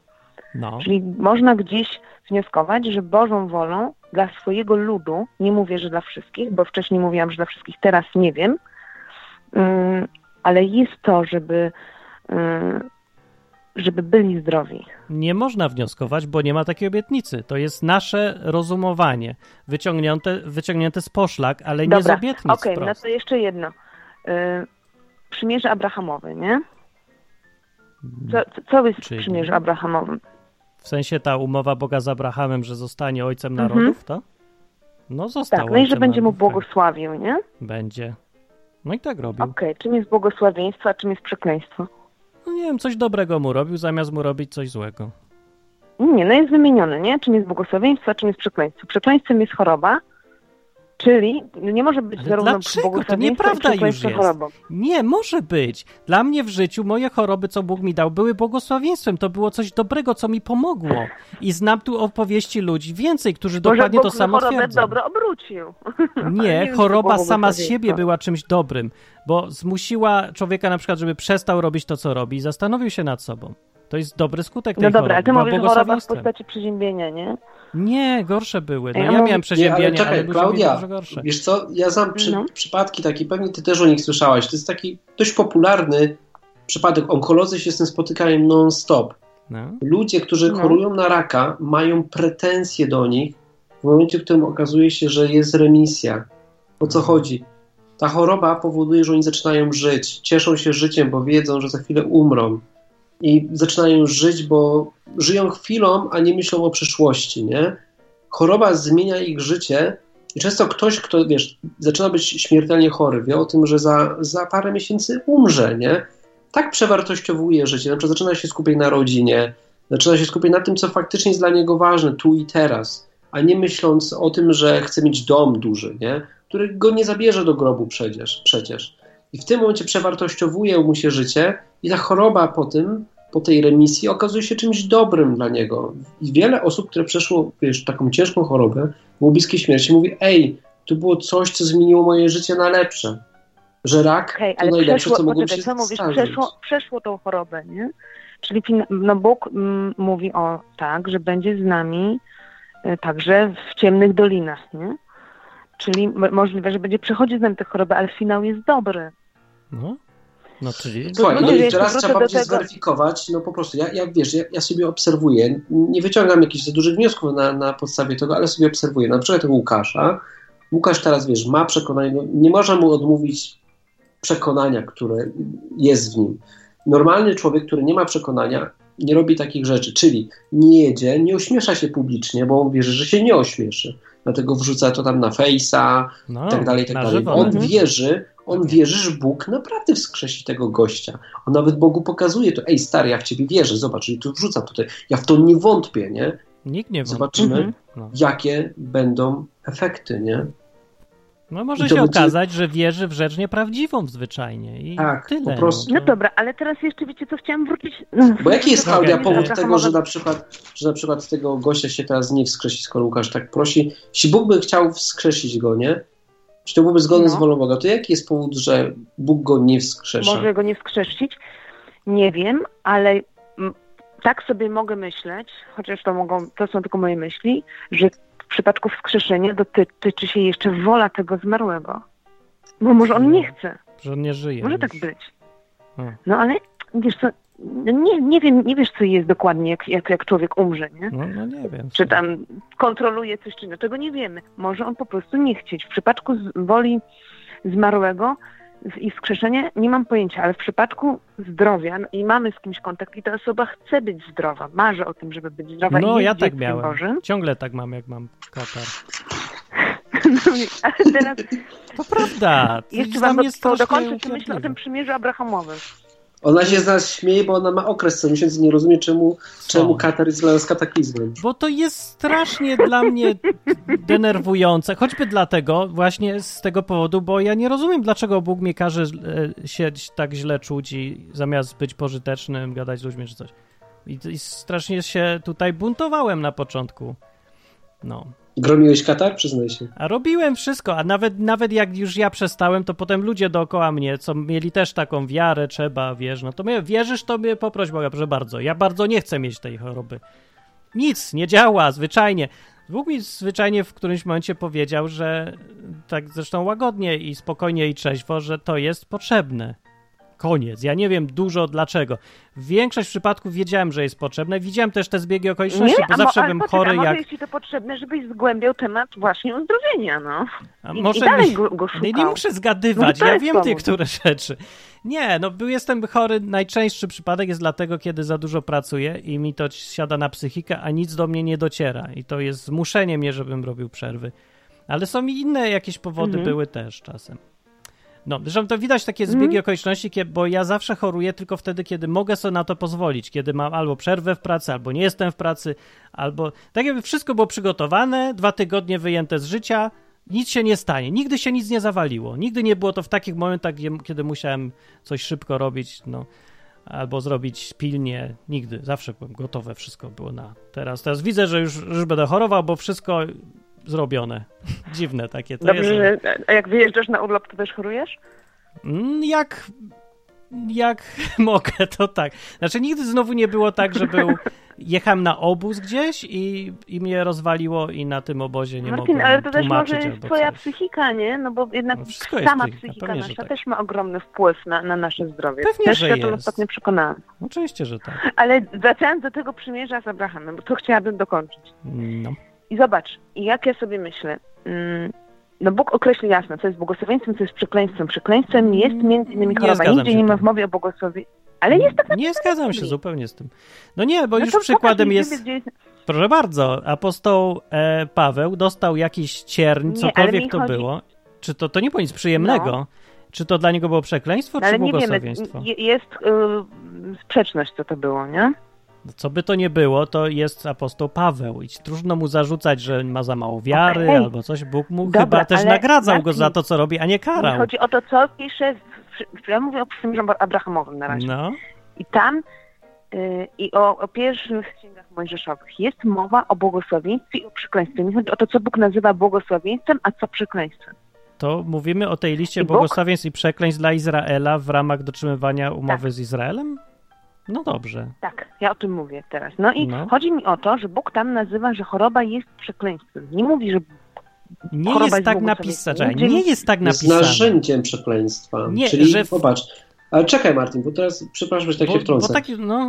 No. Czyli można gdzieś wnioskować, że Bożą wolą dla swojego ludu, nie mówię, że dla wszystkich, bo wcześniej mówiłam, że dla wszystkich, teraz nie wiem, ym, ale jest to, żeby, ym, żeby byli zdrowi. Nie można wnioskować, bo nie ma takiej obietnicy. To jest nasze rozumowanie, wyciągnięte, wyciągnięte z poszlak, ale nie z Dobra, obietnic Okej, no wprost. to jeszcze jedno. Y, przymierze Abrahamowe, nie? Co, co, jest w Czyli? przymierzu Abrahamowym? W sensie ta umowa Boga z Abrahamem, że zostanie ojcem Mhm. narodów, to? No został Tak, no i że będzie mu tak. błogosławił, nie? Będzie. No i tak robił. Okej, czym jest błogosławieństwo, a czym jest przekleństwo? No nie wiem, coś dobrego mu robił, zamiast mu robić coś złego. Nie, no jest wymienione, nie? Czym jest błogosławieństwo, a czym jest przekleństwo. Przekleństwem jest choroba, czyli nie może być Ale zarówno dlaczego? To nieprawda już jest. chorobą. Nie, może być. Dla mnie w życiu moje choroby, co Bóg mi dał, były błogosławieństwem. To było coś dobrego, co mi pomogło. I znam tu opowieści ludzi więcej, którzy dokładnie Bóg to samo twierdzą. dobro obrócił. *laughs* Nie, choroba sama z siebie była czymś dobrym, bo zmusiła człowieka na przykład, żeby przestał robić to, co robi i zastanowił się nad sobą. To jest dobry skutek tej No dobra, choroby. ale ty mówisz choroba w postaci przeziębienia, nie? Nie, gorsze były. No Ja ja, miałem Nie, przeziębienie, ale czekaj, mieli Klaudia, dużo gorsze. wiesz co, ja znam przy, No. przypadki takie, pewnie ty też o nich słyszałaś, to jest taki dość popularny przypadek, onkolodzy się z tym spotykają non-stop. No. Ludzie, którzy No. chorują na raka, mają pretensje do nich w momencie, w którym okazuje się, że jest remisja. O co chodzi? Ta choroba powoduje, że oni zaczynają żyć, cieszą się życiem, bo wiedzą, że za chwilę umrą. I zaczynają żyć, bo żyją chwilą, a nie myślą o przyszłości, nie? Choroba zmienia ich życie i często ktoś, kto, wiesz, zaczyna być śmiertelnie chory, wie o tym, że za, za parę miesięcy umrze, nie? Tak przewartościowuje życie, na przykład zaczyna się skupiać na rodzinie, zaczyna się skupiać na tym, co faktycznie jest dla niego ważne, tu i teraz, a nie myśląc o tym, że chce mieć dom duży, nie? który go nie zabierze do grobu przecież. przecież. I w tym momencie przewartościowuje mu się życie i ta choroba po tym, po tej remisji okazuje się czymś dobrym dla niego. I wiele osób, które przeszło wiesz, taką ciężką chorobę, było bliskie śmierci, mówi, ej, to było coś, co zmieniło moje życie na lepsze. Że rak Okej, to najlepsze, przeszło, co mogło się co mówisz, przeszło, przeszło tą chorobę, nie? Czyli no Bóg mm, mówi o tak, że będzie z nami y, także w ciemnych dolinach, nie? Czyli m- możliwe, że będzie przechodzić z nami tę chorobę, ale finał jest dobry. No, no czyli... Słuchaj, no Znaczy, i teraz trzeba będzie tego- zweryfikować, no po prostu, ja, ja wiesz, ja, ja sobie obserwuję, nie wyciągam jakichś za dużych wniosków na, na podstawie tego, ale sobie obserwuję, na przykład tego Łukasza, Łukasz teraz, wiesz, ma przekonanie, no, nie można mu odmówić przekonania, które jest w nim. Normalny człowiek, który nie ma przekonania, nie robi takich rzeczy, czyli nie jedzie, nie ośmiesza się publicznie, bo on wierzy, że się nie ośmieszy. Dlatego wrzuca to tam na fejsa, No, i tak dalej, i tak dalej. żywo On nawet. wierzy, on wierzy, że Bóg naprawdę wskrzesi tego gościa. On nawet Bogu pokazuje to, ej stary, ja w ciebie wierzę, zobacz, i tu wrzuca tutaj. Ja w to nie wątpię, nie? Nikt nie wątpi. Zobaczymy, Mhm. No. jakie będą efekty, nie? No może się będzie- okazać, że wierzy w rzecz nieprawdziwą zwyczajnie i Tak, tyle. po prostu. No to- dobra, ale teraz jeszcze wiecie co, chciałam wrócić... Bo jaki jest, Klaudia, okej. powód tego, że na, przykład, że na przykład tego gościa się teraz nie wskrzesi, skoro Łukasz tak prosi? Jeśli Bóg by chciał wskrzesić go, nie? Czy to byłoby zgodne No. z wolą Boga? To jaki jest powód, że Bóg go nie wskrzesza? Może go nie wskrzesić? Nie wiem, ale tak sobie mogę myśleć, chociaż to, mogą, to są tylko moje myśli, że w przypadku wskrzeszenia dotyczy się jeszcze wola tego zmarłego. Bo może on nie chce. Że on nie żyje. Może już. tak być. No ale wiesz co, no nie, nie wiem, nie wiesz co jest dokładnie, jak, jak, jak człowiek umrze, nie? No, no nie wiem. Czy tam kontroluje coś czy nie, tego nie wiemy. Może on po prostu nie chcieć. W przypadku woli zmarłego i wskrzeszenia nie mam pojęcia, ale w przypadku zdrowia no i mamy z kimś kontakt i ta osoba chce być zdrowa, marzy o tym, żeby być zdrowa i No jest ja tak miałem. Bożym. Ciągle tak mam, jak mam katar. *laughs* No, i- ale teraz To prawda. *laughs* jeszcze wam to strasznie dokończę tę myśl o tym przymierzu abrahamowym. Ona się z nas śmieje, bo ona ma okres co miesiąc i nie rozumie, czemu, czemu Katar jest dla nas kataklizmem. Bo to jest strasznie dla mnie denerwujące, choćby dlatego, właśnie z tego powodu, bo ja nie rozumiem, dlaczego Bóg mnie każe e, się tak źle czuć i zamiast być pożytecznym, gadać z ludźmi czy coś. I, I strasznie się tutaj buntowałem na początku. No. Gromiłeś Katar? Przyznaj się. A robiłem wszystko, a nawet, nawet jak już ja przestałem, to potem ludzie dookoła mnie, co mieli też taką wiarę, trzeba, wiesz, no to mnie, wierzysz, to mnie poproś Boga, proszę bardzo. Ja bardzo nie chcę mieć tej choroby. Nic, nie działa, zwyczajnie. Bóg mi zwyczajnie w którymś momencie powiedział, że tak zresztą łagodnie i spokojnie i trzeźwo, że to jest potrzebne. Koniec. Ja nie wiem dużo dlaczego. W większość przypadków wiedziałem, że jest potrzebne. Widziałem też te zbiegi okoliczności, bo a mo- zawsze poczekaj, chory może jak... jest ci to potrzebne, żebyś zgłębiał temat właśnie uzdrowienia, no. A I, może i dalej go, go No nie szukał. muszę zgadywać, No ja wiem powód. niektóre rzeczy. Nie, no był jestem chory, najczęstszy przypadek jest dlatego, kiedy za dużo pracuję i mi to siada na psychikę, a nic do mnie nie dociera i to jest zmuszenie mnie, żebym robił przerwy. Ale są i inne jakieś powody Mhm. były też czasem. No, zresztą to widać takie zbiegi Mhm. okoliczności, bo ja zawsze choruję tylko wtedy, kiedy mogę sobie na to pozwolić, kiedy mam albo przerwę w pracy, albo nie jestem w pracy, albo tak jakby wszystko było przygotowane, dwa tygodnie wyjęte z życia, nic się nie stanie, nigdy się nic nie zawaliło, nigdy nie było to w takich momentach, kiedy musiałem coś szybko robić, no, albo zrobić pilnie, nigdy, zawsze byłem gotowe, wszystko było na teraz. Teraz widzę, że już, już będę chorował, bo wszystko zrobione. Dziwne takie to jest. Dobrze, że, a jak wyjeżdżasz na urlop, to też chorujesz? Mm, Jak, jak *laughs* mogę, to tak. Znaczy, nigdy znowu nie było tak, że był. *laughs* Jechałem na obóz gdzieś i, i mnie rozwaliło, i na tym obozie nie Martin, mogłem ale to też może jest twoja coś. psychika, nie? No bo jednak No wszystko jest sama psychika, pewnie, nasza tak. też ma ogromny wpływ na, na nasze zdrowie. Pewnie, też że się o tym jest. ostatnio przekonałam. Oczywiście, że tak. Ale wracając do tego przymierza z Abrahamem, bo to chciałabym dokończyć. No. I zobacz, jak ja sobie myślę, mm, no Bóg określi jasno, co jest błogosławieństwem, co jest przekleństwem. Przekleństwem jest między innymi Nie choroba. zgadzam Nigdzie nie ma w mowie o błogosławie. Ale jest tak Nie zgadzam się zupełnie z tym. No nie, bo no już przykładem jest. Jest... Proszę bardzo, apostoł e, Paweł dostał jakiś cierń, Nie, cokolwiek to chodzi- było. Czy to, to nie było nic przyjemnego? Czy to dla niego było przekleństwo, No, czy nie wiemy, błogosławieństwo? je- jest y, sprzeczność, co to było, nie? Co by to nie było, to jest apostoł Paweł i trudno mu zarzucać, że ma za mało wiary Okej. albo coś. Bóg mu Dobra, chyba też nagradzał go za to, co robi, a nie karał. chodzi o to, co pisze, w, ja mówię o przymierzu Abrahamowym na razie. No, I tam y, i o, o pierwszych księgach mojżeszowych jest mowa o błogosławieństwie i o przekleństwie. Nie chodzi o to, co Bóg nazywa błogosławieństwem, a co przekleństwem. to mówimy o tej liście I błogosławieństw i przekleństw dla Izraela w ramach dotrzymywania umowy Tak. z Izraelem? No dobrze. Tak, ja o tym mówię teraz. No i No. chodzi mi o to, że Bóg tam nazywa, że choroba jest przekleństwem. Nie mówi, że Nie Choroba jest jest tak napisane. Nie jest tak Jest napisane. narzędziem przekleństwa. Nie, Czyli że w- popatrz. Ale czekaj, Martin, bo teraz, przepraszam, że tak bo, się bo wtrącę. taki, no,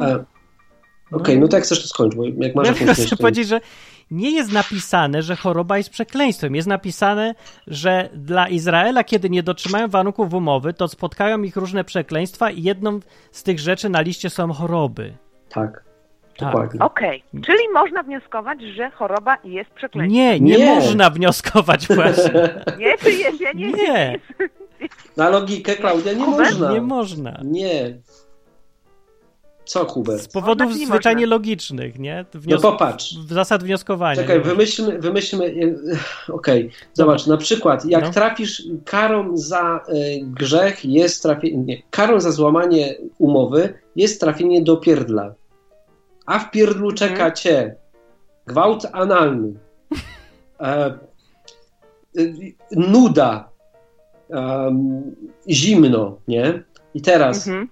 E, Okej, no to jak chcesz, to skończ, bo jak masz Ja jakąś chcę myśl, to- powiedzieć, że nie jest napisane, że choroba jest przekleństwem. Jest napisane, że dla Izraela, kiedy nie dotrzymają warunków umowy, to spotkają ich różne przekleństwa i jedną z tych rzeczy na liście są choroby. Tak, Tak. okej. Czyli można wnioskować, że choroba jest przekleństwem. Nie, nie, Nie. można wnioskować właśnie. *laughs* Nie, czy jest? Ja nie, Nie, Na logikę, Klaudia, nie Hubert? można. nie można. Nie. Co, Hubert? Z powodów zwyczajnie można. logicznych, nie? No Wnios... popatrz. w zasad wnioskowania. Czekaj, wymyślmy, wymyślmy. *sighs* Okej, zobacz, na przykład, jak No. trafisz karą za e, grzech, jest trafienie. Nie, karą za złamanie umowy jest trafienie do pierdla. A w pierdlu Mhm. czeka cię gwałt analny, e, e, nuda, zimno, nie? I teraz Mhm.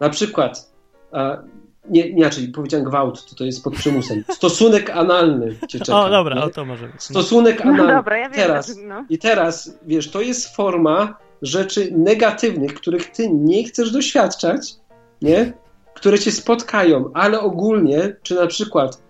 na przykład, nie, inaczej, powiedziałem gwałt, to, to jest pod przymusem. Stosunek analny cię czeka. O, dobra, nie? o to może być. Stosunek No analny. dobra, ja wiem. teraz, no. I teraz, wiesz, to jest forma rzeczy negatywnych, których ty nie chcesz doświadczać, nie? Które cię spotkają, ale ogólnie, czy na przykład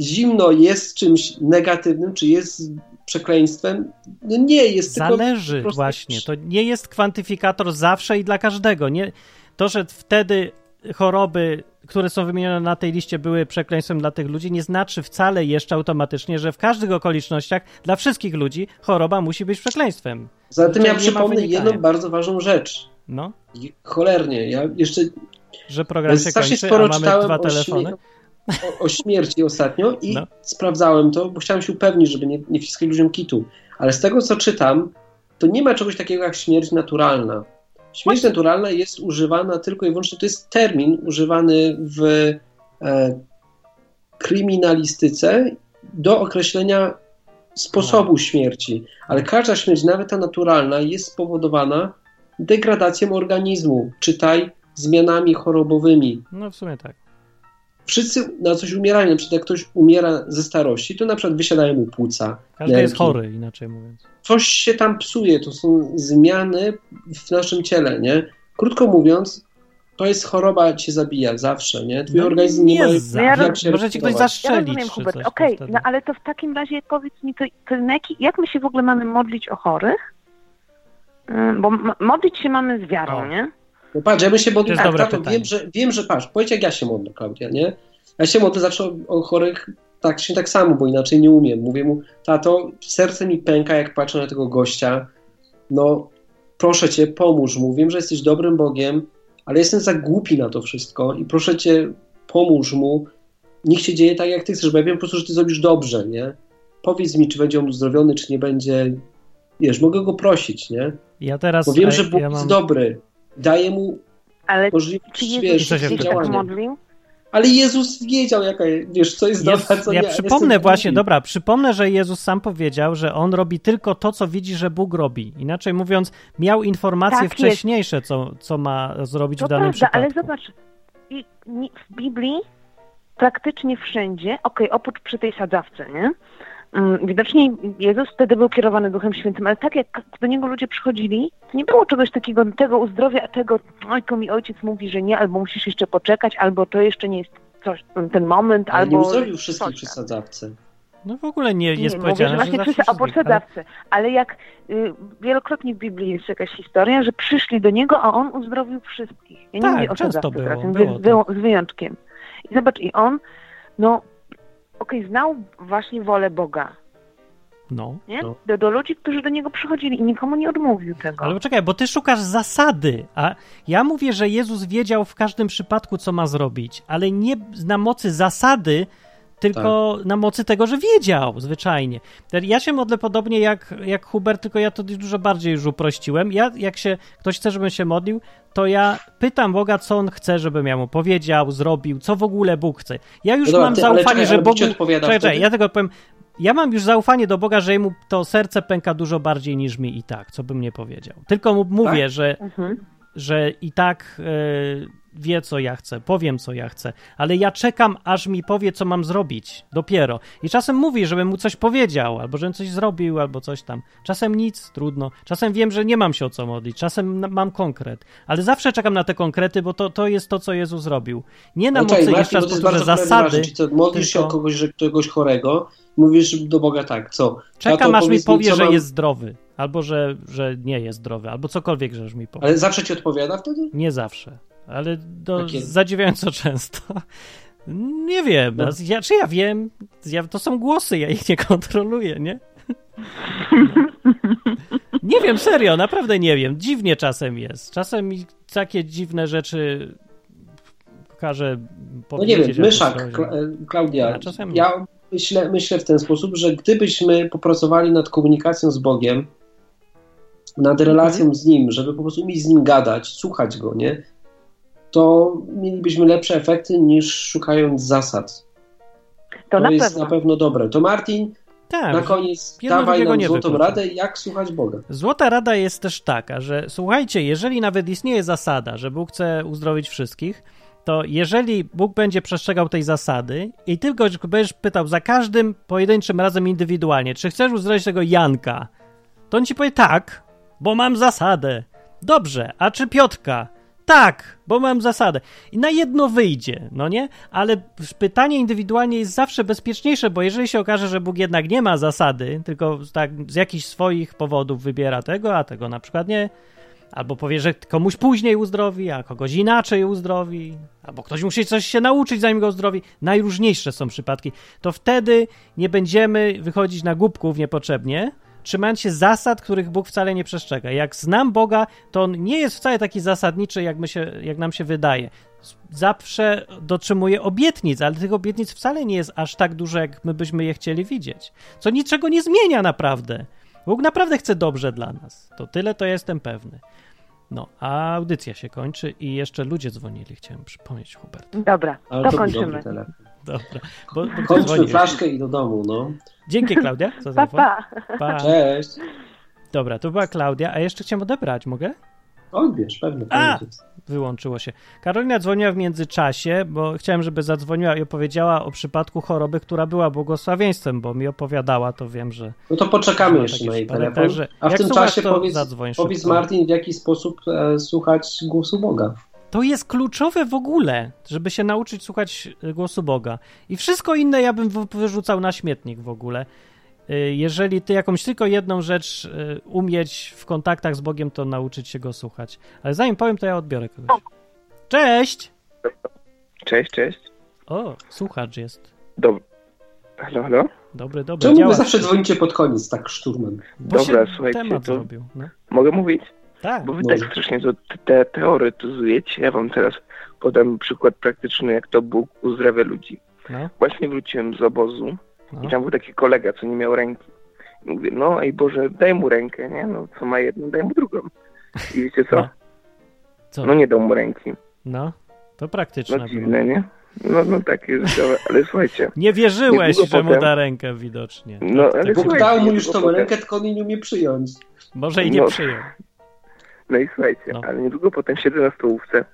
zimno jest czymś negatywnym, czy jest przekleństwem? No nie, jest tylko... Zależy właśnie. To nie jest kwantyfikator zawsze i dla każdego. Nie, to, że wtedy choroby, które są wymienione na tej liście, były przekleństwem dla tych ludzi, nie znaczy wcale jeszcze automatycznie, że w każdych okolicznościach dla wszystkich ludzi choroba musi być przekleństwem. Zatem ja przypomnę jedną bardzo ważną rzecz. No, I Cholernie, ja jeszcze że program się strasznie kończy, sporo czytałem dwa o, telefony. śmie- o, o śmierci ostatnio i No. sprawdzałem to, bo chciałem się upewnić, żeby nie, nie wciskać ludziom kitu. Ale z tego, co czytam, to nie ma czegoś takiego jak śmierć naturalna. Śmierć naturalna jest używana tylko i wyłącznie, to jest termin używany w e, kryminalistyce do określenia sposobu śmierci. Ale każda śmierć, nawet ta naturalna, jest spowodowana degradacją organizmu. Czytaj zmianami chorobowymi. No w sumie tak. Wszyscy na coś umierają. Na przykład jak ktoś umiera ze starości, to na przykład wysiadają mu płuca. Każdy jest nerki. chory, inaczej mówiąc. Coś się tam psuje. To są zmiany w naszym ciele, nie? Krótko mówiąc, to jest choroba, cię zabija zawsze, nie? Twój No organizm nie, ma za- ja jak się Może ci ktoś. Ja zastrzelić rozumiem, czy Hubert. coś. Okej, wtedy- no ale to w takim razie powiedz mi, to, to na jaki, jak my się w ogóle mamy modlić o chorych? Bo modlić się mamy z wiarą, O. nie? No patrz, ja bym się modlił jest tak, tak, pytanie. wiem, że, wiem, że patrz, powiedz jak ja się modlę, Klaudia, nie? Ja się modlę zawsze o, o chorych tak się tak samo, bo inaczej nie umiem. Mówię mu, tato, serce mi pęka, jak patrzę na tego gościa. No, proszę cię, pomóż mu. Wiem, że jesteś dobrym Bogiem, ale jestem za głupi na to wszystko i proszę cię, pomóż mu. Niech się dzieje tak, jak ty chcesz, bo ja wiem po prostu, że ty zrobisz dobrze, nie? Powiedz mi, czy będzie on uzdrowiony, czy nie będzie. Wiesz, mogę go prosić, nie? Ja teraz. Bo wiem, że Bóg ja jest mam... dobry. Daje mu Ale czy możliwość, Jezus wiesz, się wtedy tak działania. modlił? Ale Jezus wiedział, jaka, wiesz, co jest Jest, dobre, co ja nie. przypomnę właśnie, głupi. dobra, przypomnę, że Jezus sam powiedział, że on robi tylko to, co widzi, że Bóg robi. Inaczej mówiąc, miał informacje Tak jest. wcześniejsze, co, co ma zrobić To w danym prawda, przypadku. ale zobacz, w Biblii praktycznie wszędzie, okej, oprócz przy tej sadzawce, nie? Mm, Widocznie Jezus wtedy był kierowany Duchem Świętym, ale tak jak do Niego ludzie przychodzili, to nie było czegoś takiego, tego uzdrowia, a tego, oj, to mi ojciec mówi, że nie, albo musisz jeszcze poczekać, albo to jeszcze nie jest coś, ten moment, Ale nie albo... uzdrowił wszystkich coś przy tam. sadzawce. No w ogóle nie jest Nie, mówię, powiedziane, że właśnie przy, o ale- jak y, wielokrotnie w Biblii jest jakaś historia, że przyszli do niego, a on uzdrowił wszystkich. Ja nie Tak, mówię o często było, teraz, było z, z wyjątkiem. I zobacz, i on, no, okej, znał właśnie wolę Boga, No. nie? No. Do, do ludzi, którzy do niego przychodzili i nikomu nie odmówił tego. Ale poczekaj, bo ty szukasz zasady, a ja mówię, że Jezus wiedział w każdym przypadku, co ma zrobić, ale nie na mocy zasady, tylko Tak. na mocy tego, że wiedział zwyczajnie. Ja się modlę podobnie jak, jak Hubert, tylko ja to dużo bardziej już uprościłem. Ja, jak się ktoś chce, żebym się modlił, to ja pytam Boga, co on chce, żebym ja mu powiedział, zrobił, co w ogóle Bóg chce. Ja już No dobra, mam ty- zaufanie, czekaj, że Bóg Czekaj, wtedy? czekaj, ja tego powiem. Ja mam już zaufanie do Boga, że jemu to serce pęka dużo bardziej niż mi i tak, co bym nie powiedział. Tylko mu mówię, że, Mhm. że i tak e, wie, co ja chcę, powiem, co ja chcę, ale ja czekam, aż mi powie, co mam zrobić, dopiero. I czasem mówi, żebym mu coś powiedział, albo żebym coś zrobił, albo coś tam. Czasem nic, trudno. Czasem wiem, że nie mam się o co modlić, czasem mam konkret, ale zawsze czekam na te konkrety, bo to, to jest to, co Jezus zrobił. Nie na No mocy, Marcin, jeszcze raz powtórzę, zasady, co, modlisz się tylko- o kogoś, że kogoś chorego, mówisz do Boga tak, co? czekam, aż mi powie, co że mam- jest zdrowy, albo że, że nie jest zdrowy, albo cokolwiek, że już mi powie. Ale zawsze ci odpowiada wtedy? Nie zawsze, ale do, zadziwiająco często. *laughs* Nie wiem, No. ja, czy ja wiem, ja, to są głosy, ja ich nie kontroluję, nie? *laughs* Nie wiem, serio, naprawdę nie wiem. Dziwnie czasem jest. Czasem mi takie dziwne rzeczy każe No powiedzieć. nie wiem, Myszak, e, Klaudia, czasem- ja myślę, myślę w ten sposób, że gdybyśmy popracowali nad komunikacją z Bogiem, nad Mhm. relacją z Nim, żeby po prostu umieć z Nim gadać, słuchać Go, nie? To mielibyśmy lepsze efekty niż szukając zasad. To, To, na jest pewno. na pewno dobre. To Martin, Tak, Na koniec dawaj nam nie złotą wyklucza. radę, jak słuchać Boga. Złota rada jest też taka, że słuchajcie, jeżeli nawet istnieje zasada, że Bóg chce uzdrowić wszystkich, to jeżeli Bóg będzie przestrzegał tej zasady i ty go będziesz pytał za każdym pojedynczym razem indywidualnie, czy chcesz uzdrowić tego Janka, to on ci powie tak, bo mam zasadę. Dobrze, a czy Piotrka? Tak, bo mam zasadę. I na jedno wyjdzie, no nie? Ale pytanie indywidualnie jest zawsze bezpieczniejsze, bo jeżeli się okaże, że Bóg jednak nie ma zasady, tylko tak z jakichś swoich powodów wybiera tego, a tego na przykład nie, albo powie, że komuś później uzdrowi, a kogoś inaczej uzdrowi, albo ktoś musi coś się nauczyć, zanim go uzdrowi. Najróżniejsze są przypadki. To wtedy nie będziemy wychodzić na głupków niepotrzebnie, trzymając się zasad, których Bóg wcale nie przestrzega. Jak znam Boga, to on nie jest wcale taki zasadniczy, jak, my się, jak nam się wydaje. Zawsze dotrzymuje obietnic, ale tych obietnic wcale nie jest aż tak dużo, jak my byśmy je chcieli widzieć. Co niczego nie zmienia naprawdę. Bóg naprawdę chce dobrze dla nas. To tyle to jestem pewny. No, a audycja się kończy i jeszcze ludzie dzwonili, chciałem przypomnieć, Hubert. Dobra, to kończymy. Dobra, bo, bo Kończmy flaszkę i do domu, no. Dzięki, Klaudia, za Pa, pa. Pa. Cześć. Dobra, to była Klaudia, a jeszcze chciałem odebrać, mogę? Odbierz, pewnie. A! Wyłączyło się. Karolina dzwoniła w międzyczasie, bo chciałem, żeby zadzwoniła i opowiedziała o przypadku choroby, która była błogosławieństwem, bo mi opowiadała, to wiem, że... No to poczekamy jeszcze na jej telefon. Także A w tym czasie powiedz, powiedz. Martin, w jaki sposób e, słuchać głosu Boga. To jest kluczowe w ogóle, żeby się nauczyć słuchać y, głosu Boga. I wszystko inne ja bym wy- wyrzucał na śmietnik w ogóle. Y, Jeżeli ty jakąś tylko jedną rzecz y, umieć w kontaktach z Bogiem, to nauczyć się go słuchać. Ale zanim powiem, to ja odbiorę kogoś. Cześć! Cześć, cześć. O, słuchacz jest. Dob halo, halo? Dobry, dobry. Czemu wy zawsze dzwonicie pod koniec, tak szturmem? Bo Dobra, się słuchajcie, temat to- zrobił. No. Mogę mówić? Tak. Bo wy tak strasznie to te, te teoretyzujecie. Ja wam teraz podam przykład praktyczny, jak to Bóg uzdrawia ludzi. No, Właśnie wróciłem z obozu no. i tam był taki kolega, co nie miał ręki. I mówię, no ej Boże, daj mu rękę, nie? No, co ma jedną, daj mu drugą. I wiecie co? No. Co? No nie dał mu ręki. No, to praktyczne No było. dziwne, nie? No, no takie życiowe, ale słuchajcie. *laughs* Nie wierzyłeś, że mu potem- da rękę widocznie. No, Tak, ale tak. Bóg dał mu już tą potem- rękę, tylko on nie umie przyjąć. Może i nie No. przyjął. No i słuchajcie, No. ale niedługo potem siedzę na stołówce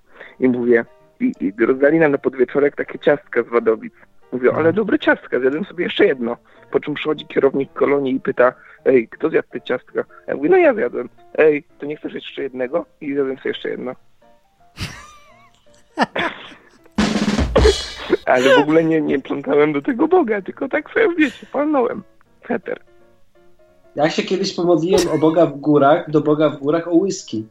i mówię, i, i rozdali nam na podwieczorek takie ciastka z Wadowic. Mówię, ale dobre ciastka, zjadłem sobie jeszcze jedno. Po czym przychodzi kierownik kolonii i pyta, ej, kto zjadł te ciastka? Ja mówię, no ja zjadłem. Ej, to nie chcesz jeszcze jednego? I zjadłem sobie jeszcze jedno. *laughs* ale w ogóle nie, nie plątałem do tego Boga, tylko tak sobie, wiecie, palnąłem. Heter. Ja się kiedyś pomodliłem o Boga w górach, do Boga w górach o whisky.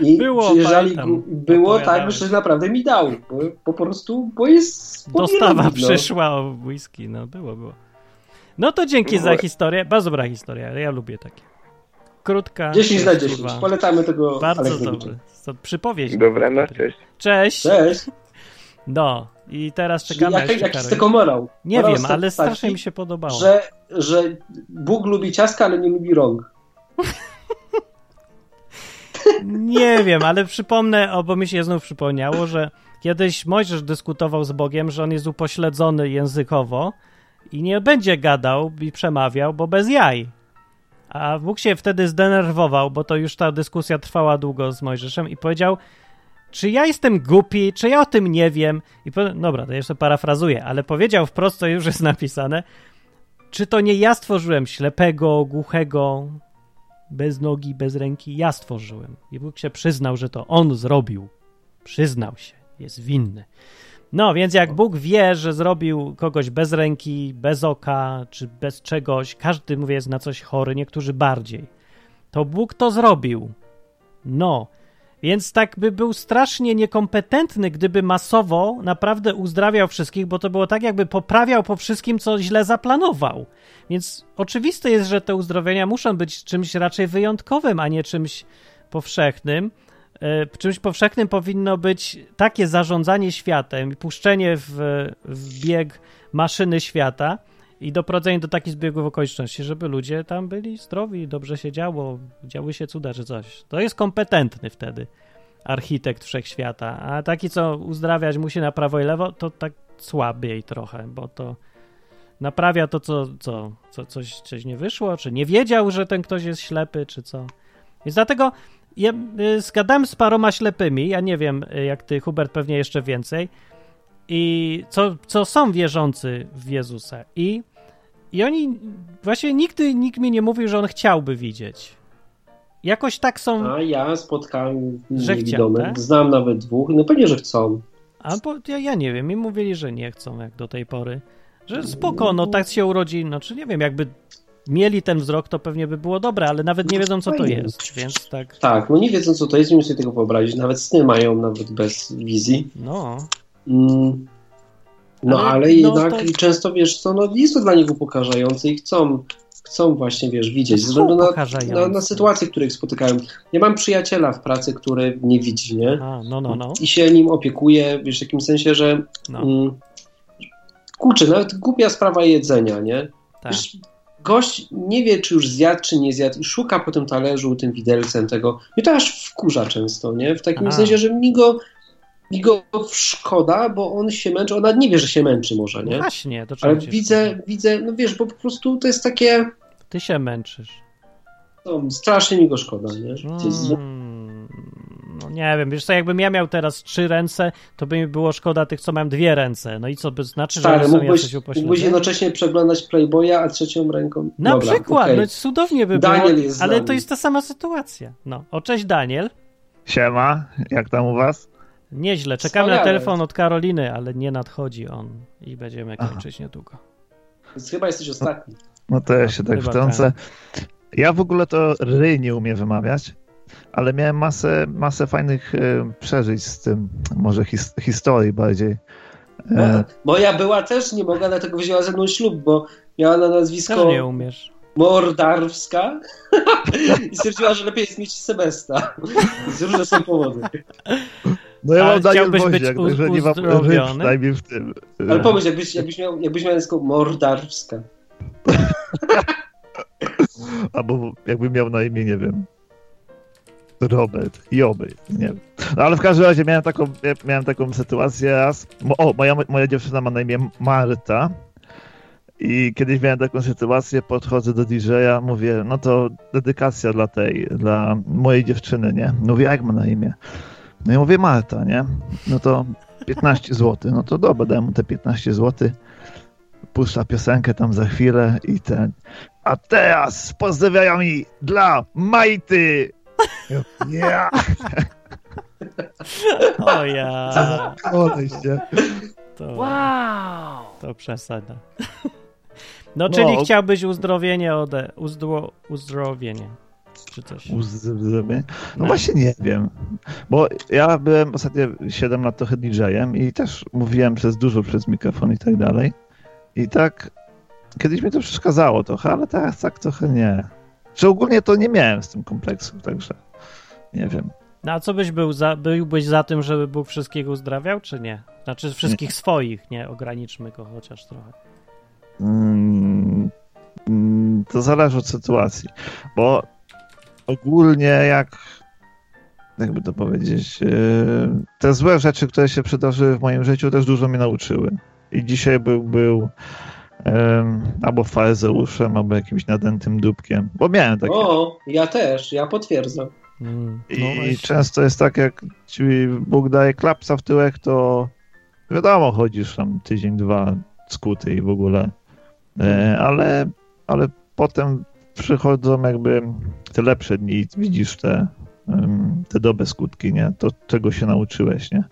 I Było, przyjeżdżali, pamiętam, było tak, że naprawdę mi dał, bo po prostu, bo jest Dostawa no. przyszła o whisky, no było, było. No to dzięki za historię. Bardzo dobra historia, ja lubię takie. Krótka. 10 na kurwa. 10. Polecamy tego Bardzo dobry. To przypowieść. Dobra, no cześć. Cześć. Cześć. *laughs* No i teraz czekamy jak, jaki z tego morał? Nie Morał wiem, ale taki, strasznie mi się podobało. Że, że Bóg lubi ciastka, ale nie lubi rąk. *laughs* Nie wiem, ale przypomnę, o, bo mi się znów przypomniało, że kiedyś Mojżesz dyskutował z Bogiem, że on jest upośledzony językowo i nie będzie gadał i przemawiał, bo bez jaj. A Bóg się wtedy zdenerwował, bo to już ta dyskusja trwała długo z Mojżeszem i powiedział, czy ja jestem głupi, czy ja o tym nie wiem. I po... Dobra, to jeszcze parafrazuję, ale powiedział wprost, to już jest napisane, czy to nie ja stworzyłem ślepego, głuchego, bez nogi, bez ręki, ja stworzyłem. I Bóg się przyznał, że to on zrobił. Przyznał się, jest winny. No, więc jak Bóg wie, że zrobił kogoś bez ręki, bez oka, czy bez czegoś, każdy, mówię, jest na coś chory, niektórzy bardziej, to Bóg to zrobił. No, więc tak by był strasznie niekompetentny, gdyby masowo naprawdę uzdrawiał wszystkich, bo to było tak, jakby poprawiał po wszystkim, co źle zaplanował. Więc oczywiste jest, że te uzdrowienia muszą być czymś raczej wyjątkowym, a nie czymś powszechnym. E, Czymś powszechnym powinno być takie zarządzanie światem puszczenie w, w bieg maszyny świata i doprowadzenie do takich zbiegów okoliczności, żeby ludzie tam byli zdrowi, dobrze się działo, działy się cuda czy coś. To jest kompetentny wtedy architekt wszechświata, a taki, co uzdrawiać musi na prawo i lewo, to tak słabiej trochę, bo to naprawia to, co, co, co coś, coś nie wyszło, czy nie wiedział, że ten ktoś jest ślepy, czy co. Więc dlatego ja y, zgadałem z paroma ślepymi, ja nie wiem y, jak ty, Hubert, pewnie jeszcze więcej, i co, co są wierzący w Jezusa. I, I oni, właśnie nigdy nikt mi nie mówił, że on chciałby widzieć. Jakoś tak są... A ja spotkałem niewidomych, tak? znam nawet dwóch, no pewnie, że chcą. Albo ja, ja nie wiem, mi mówili, że nie chcą jak do tej pory. Że spoko, no tak się urodzi, no czy nie wiem, jakby mieli ten wzrok, to pewnie by było dobre, ale nawet nie wiedzą, co to jest, więc tak, Tak, no nie wiedzą co to jest, nie sobie tego wyobrazić, nawet sny mają nawet bez wizji. no. Mm. No Ale, ale, no, jednak to- często, wiesz co, no jest to dla nich upokarzające i chcą, chcą właśnie, wiesz, widzieć, ze względu na, na, na sytuacje, których spotykają. Ja mam przyjaciela w pracy, który nie widzi, nie? A, no, no, no. I się nim opiekuje, wiesz, w takim sensie, że no mm, kurczę, nawet głupia sprawa jedzenia, nie? tak. Wiesz, gość nie wie, czy już zjadł, czy nie zjadł i szuka po tym talerzu, tym widelcem tego. Mnie to aż wkurza często, nie? W takim A. sensie, że mi go, mi go szkoda, bo on się męczy, ona nie wie, że się męczy może, nie? Właśnie, to czemu Ale widzę, szkoda? widzę, no wiesz, bo po prostu to jest takie, Ty się męczysz. no, strasznie mi go szkoda, nie? Jest, no, no nie wiem, wiesz co, jakbym ja miał teraz trzy ręce, to by mi było szkoda tych, co mają dwie ręce. No i co by znaczy, że stary, oni są mógłbyś, jacyś mógłbyś upośledzeni? jednocześnie przeglądać Playboya, a trzecią ręką... Na Dobra, przykład, okej. no cudownie by Daniel było, jest z ale to jest ta sama sytuacja. No, o cześć Daniel. Siema, jak tam u was? Nieźle, czekamy na Wspaniale. telefon od Karoliny, ale nie nadchodzi on i będziemy Aha. kończyć niedługo. Więc chyba jesteś ostatni. No to ja się tak Chyba wtrącę. Ja w ogóle to ry nie umiem wymawiać, ale miałem masę, masę fajnych e, przeżyć z tym, może his, historii bardziej. No, E, moja była też nie mogła, dlatego wzięła ze mną ślub, bo miała na nazwisko Skoro nie umiesz. Mordarwska *laughs* i stwierdziła, że lepiej jest mieć Sebesta. Więc różne są powody. No ja mam Daniel Woźniak, także nie mam ryb przynajmniej w tym. Ale pomyśl, jakbyś, jakbyś, miał, jakbyś miał nazwisko Mordarwska. *laughs* Albo jakbym miał na imię, nie wiem, Robert, Joby, nie wiem. No, ale w każdym razie miałem taką, miałem taką sytuację raz. O, moja, moja dziewczyna ma na imię Marta. I kiedyś miałem taką sytuację, podchodzę do DJ-a, mówię, no to dedykacja dla tej, dla mojej dziewczyny, nie? Mówię, jak ma na imię? No i mówię, Marta, nie? No to 15 zł. No to dobra, dałem mu te 15 zł. Puszcza piosenkę tam za chwilę i ten. A teraz pozdrawiami dla Majty! Ja, *laughs* O ja. To, Wow! to przesada. No, czyli No. chciałbyś uzdrowienie ode... Uzdro... uzdrowienie. Czy coś. Uzdrowienie. No No. właśnie nie wiem. Bo ja byłem ostatnio 7 lat trochę DJ-em i też mówiłem przez dużo przez mikrofon i tak dalej. I tak kiedyś mi to przeszkadzało trochę, ale teraz tak trochę nie. Że ogólnie to nie miałem z tym kompleksu, także nie wiem. No a co byś był za... Byłbyś za tym, żeby Bóg wszystkich uzdrawiał, czy nie? Znaczy wszystkich swoich, nie? Ograniczmy go chociaż trochę. Mm, mm, to zależy od sytuacji, bo ogólnie jak jakby to powiedzieć, yy, te złe rzeczy, które się przydarzyły w moim życiu też dużo mnie nauczyły. I dzisiaj był, był em, albo faryzeuszem, albo jakimś nadętym dupkiem, bo miałem takie. O, ja też, ja potwierdzam. Mm, I no właśnie. często jest tak, jak ci Bóg daje klapsa w tyłek, to wiadomo, chodzisz tam tydzień, dwa skuty i w ogóle. E, ale, ale potem przychodzą jakby te lepsze dni i widzisz te, te dobre skutki, nie? To, czego się nauczyłeś, nie?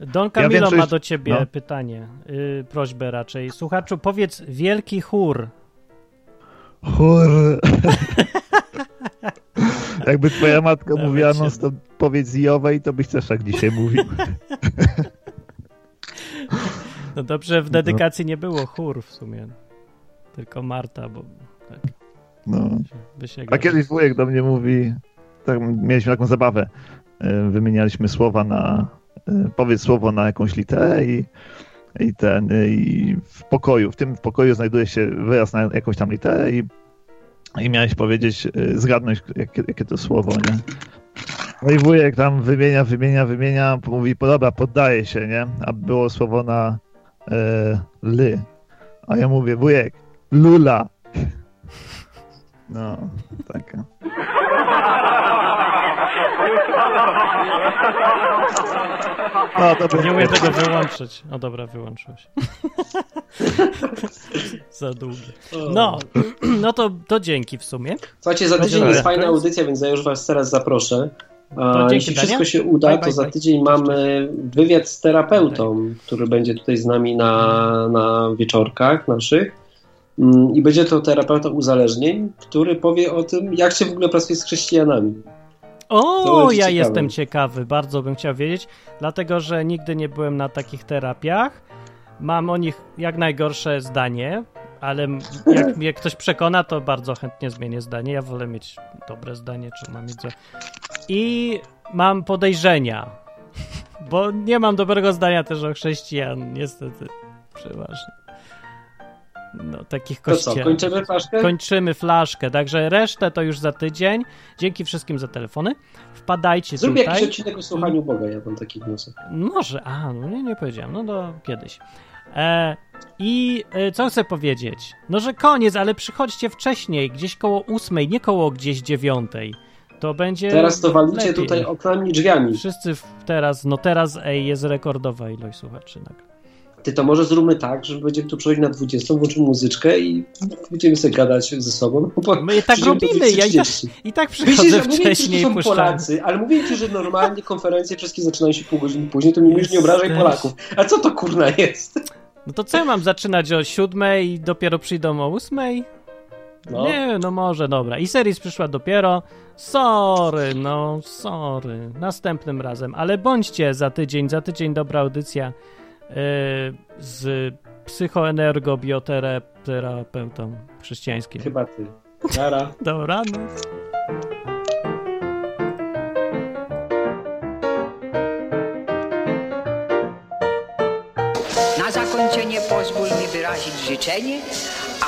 Don Camilo większość- ma do ciebie no. pytanie, yy, prośbę raczej. Słuchaczu, powiedz wielki chór. Chór. Jakby twoja matka Nawet mówiła, się- no to powiedz Jowej, to byś też tak dzisiaj mówił. No dobrze, w dedykacji nie było chór w sumie. Tylko Marta, bo tak No. A kiedyś wujek do mnie mówi, tak, mieliśmy taką zabawę, e, wymienialiśmy słowa na, e, powiedz słowo na jakąś literę i, i ten, e, i w pokoju, w tym pokoju znajduje się wyraz na jakąś tam literę i, i miałeś powiedzieć, zgadnąć jakie, jakie to słowo, nie? No i wujek tam wymienia, wymienia, wymienia, mówi, po dobra, poddaje się, nie? A było słowo na e, ly. A ja mówię, wujek, lula. No, taka. *laughs* No, to by Nie umiem tego wyłączyć. O dobra, wyłączyłeś. *laughs* Za długie. No, *clears throat* no to, to dzięki w sumie. Słuchajcie, za tydzień Dobra. jest fajna audycja, więc ja już was teraz zaproszę. A To dzięki, jeśli wszystko Dania. się uda, Bye, to bye, za bye. tydzień mamy wywiad z terapeutą, który będzie tutaj z nami na, na wieczorkach naszych. Mm, I będzie to terapeuta uzależnień, który powie o tym, jak się w ogóle pracuje z chrześcijanami. O, ja ciekawe. jestem ciekawy, bardzo bym chciał wiedzieć, dlatego że nigdy nie byłem na takich terapiach. Mam o nich jak najgorsze zdanie, ale jak *laughs* mnie ktoś przekona, to bardzo chętnie zmienię zdanie. Ja wolę mieć dobre zdanie, czy mam mieć. I mam podejrzenia, *laughs* bo nie mam dobrego zdania też o chrześcijan, niestety, przeważnie. No, takich To co, kościelach. kończymy flaszkę? Kończymy flaszkę, także resztę to już za tydzień. Dzięki wszystkim za telefony. Wpadajcie Zrób tutaj. jakiś odcinek o słuchaniu Boga, ja mam taki wniosek. Może, a, no nie, nie powiedziałem, no to kiedyś. E, I e, co chcę powiedzieć? No, że koniec, ale przychodźcie wcześniej, gdzieś koło ósmej, nie koło gdzieś dziewiątej. To będzie. Teraz to walicie lepiej. tutaj oknami drzwiami. Wszyscy w, teraz, no teraz, ej, jest rekordowa ilość słuchaczy. nagle. Ty to może zróbmy tak, że będziemy tu przychodzić na 20, włączymy muzyczkę i będziemy sobie gadać ze sobą. No, My tak robimy, ja i tak, 20:30. i tak Wiecie, przychodzę mówię że wcześniej i są. Polacy, ale mówię ci, że normalnie konferencje wszystkie zaczynają się pół godziny później, to mi mówisz, nie obrażaj. Polaków. A co to kurna jest? No to co ja mam zaczynać o siódmej i dopiero przyjdą o ósmej? No. Nie, no może, dobra. I series przyszła dopiero. Sorry, no, sorry. Następnym razem. Ale bądźcie za tydzień, za tydzień dobra audycja z psychoenergobioterapeutą chrześcijańskim. Chyba ty. Nara. *laughs* Dobranoc. Na zakończenie pozwól mi wyrazić życzenie,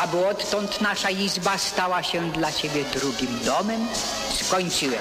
aby odtąd nasza izba stała się dla Ciebie drugim domem. Skończyłem.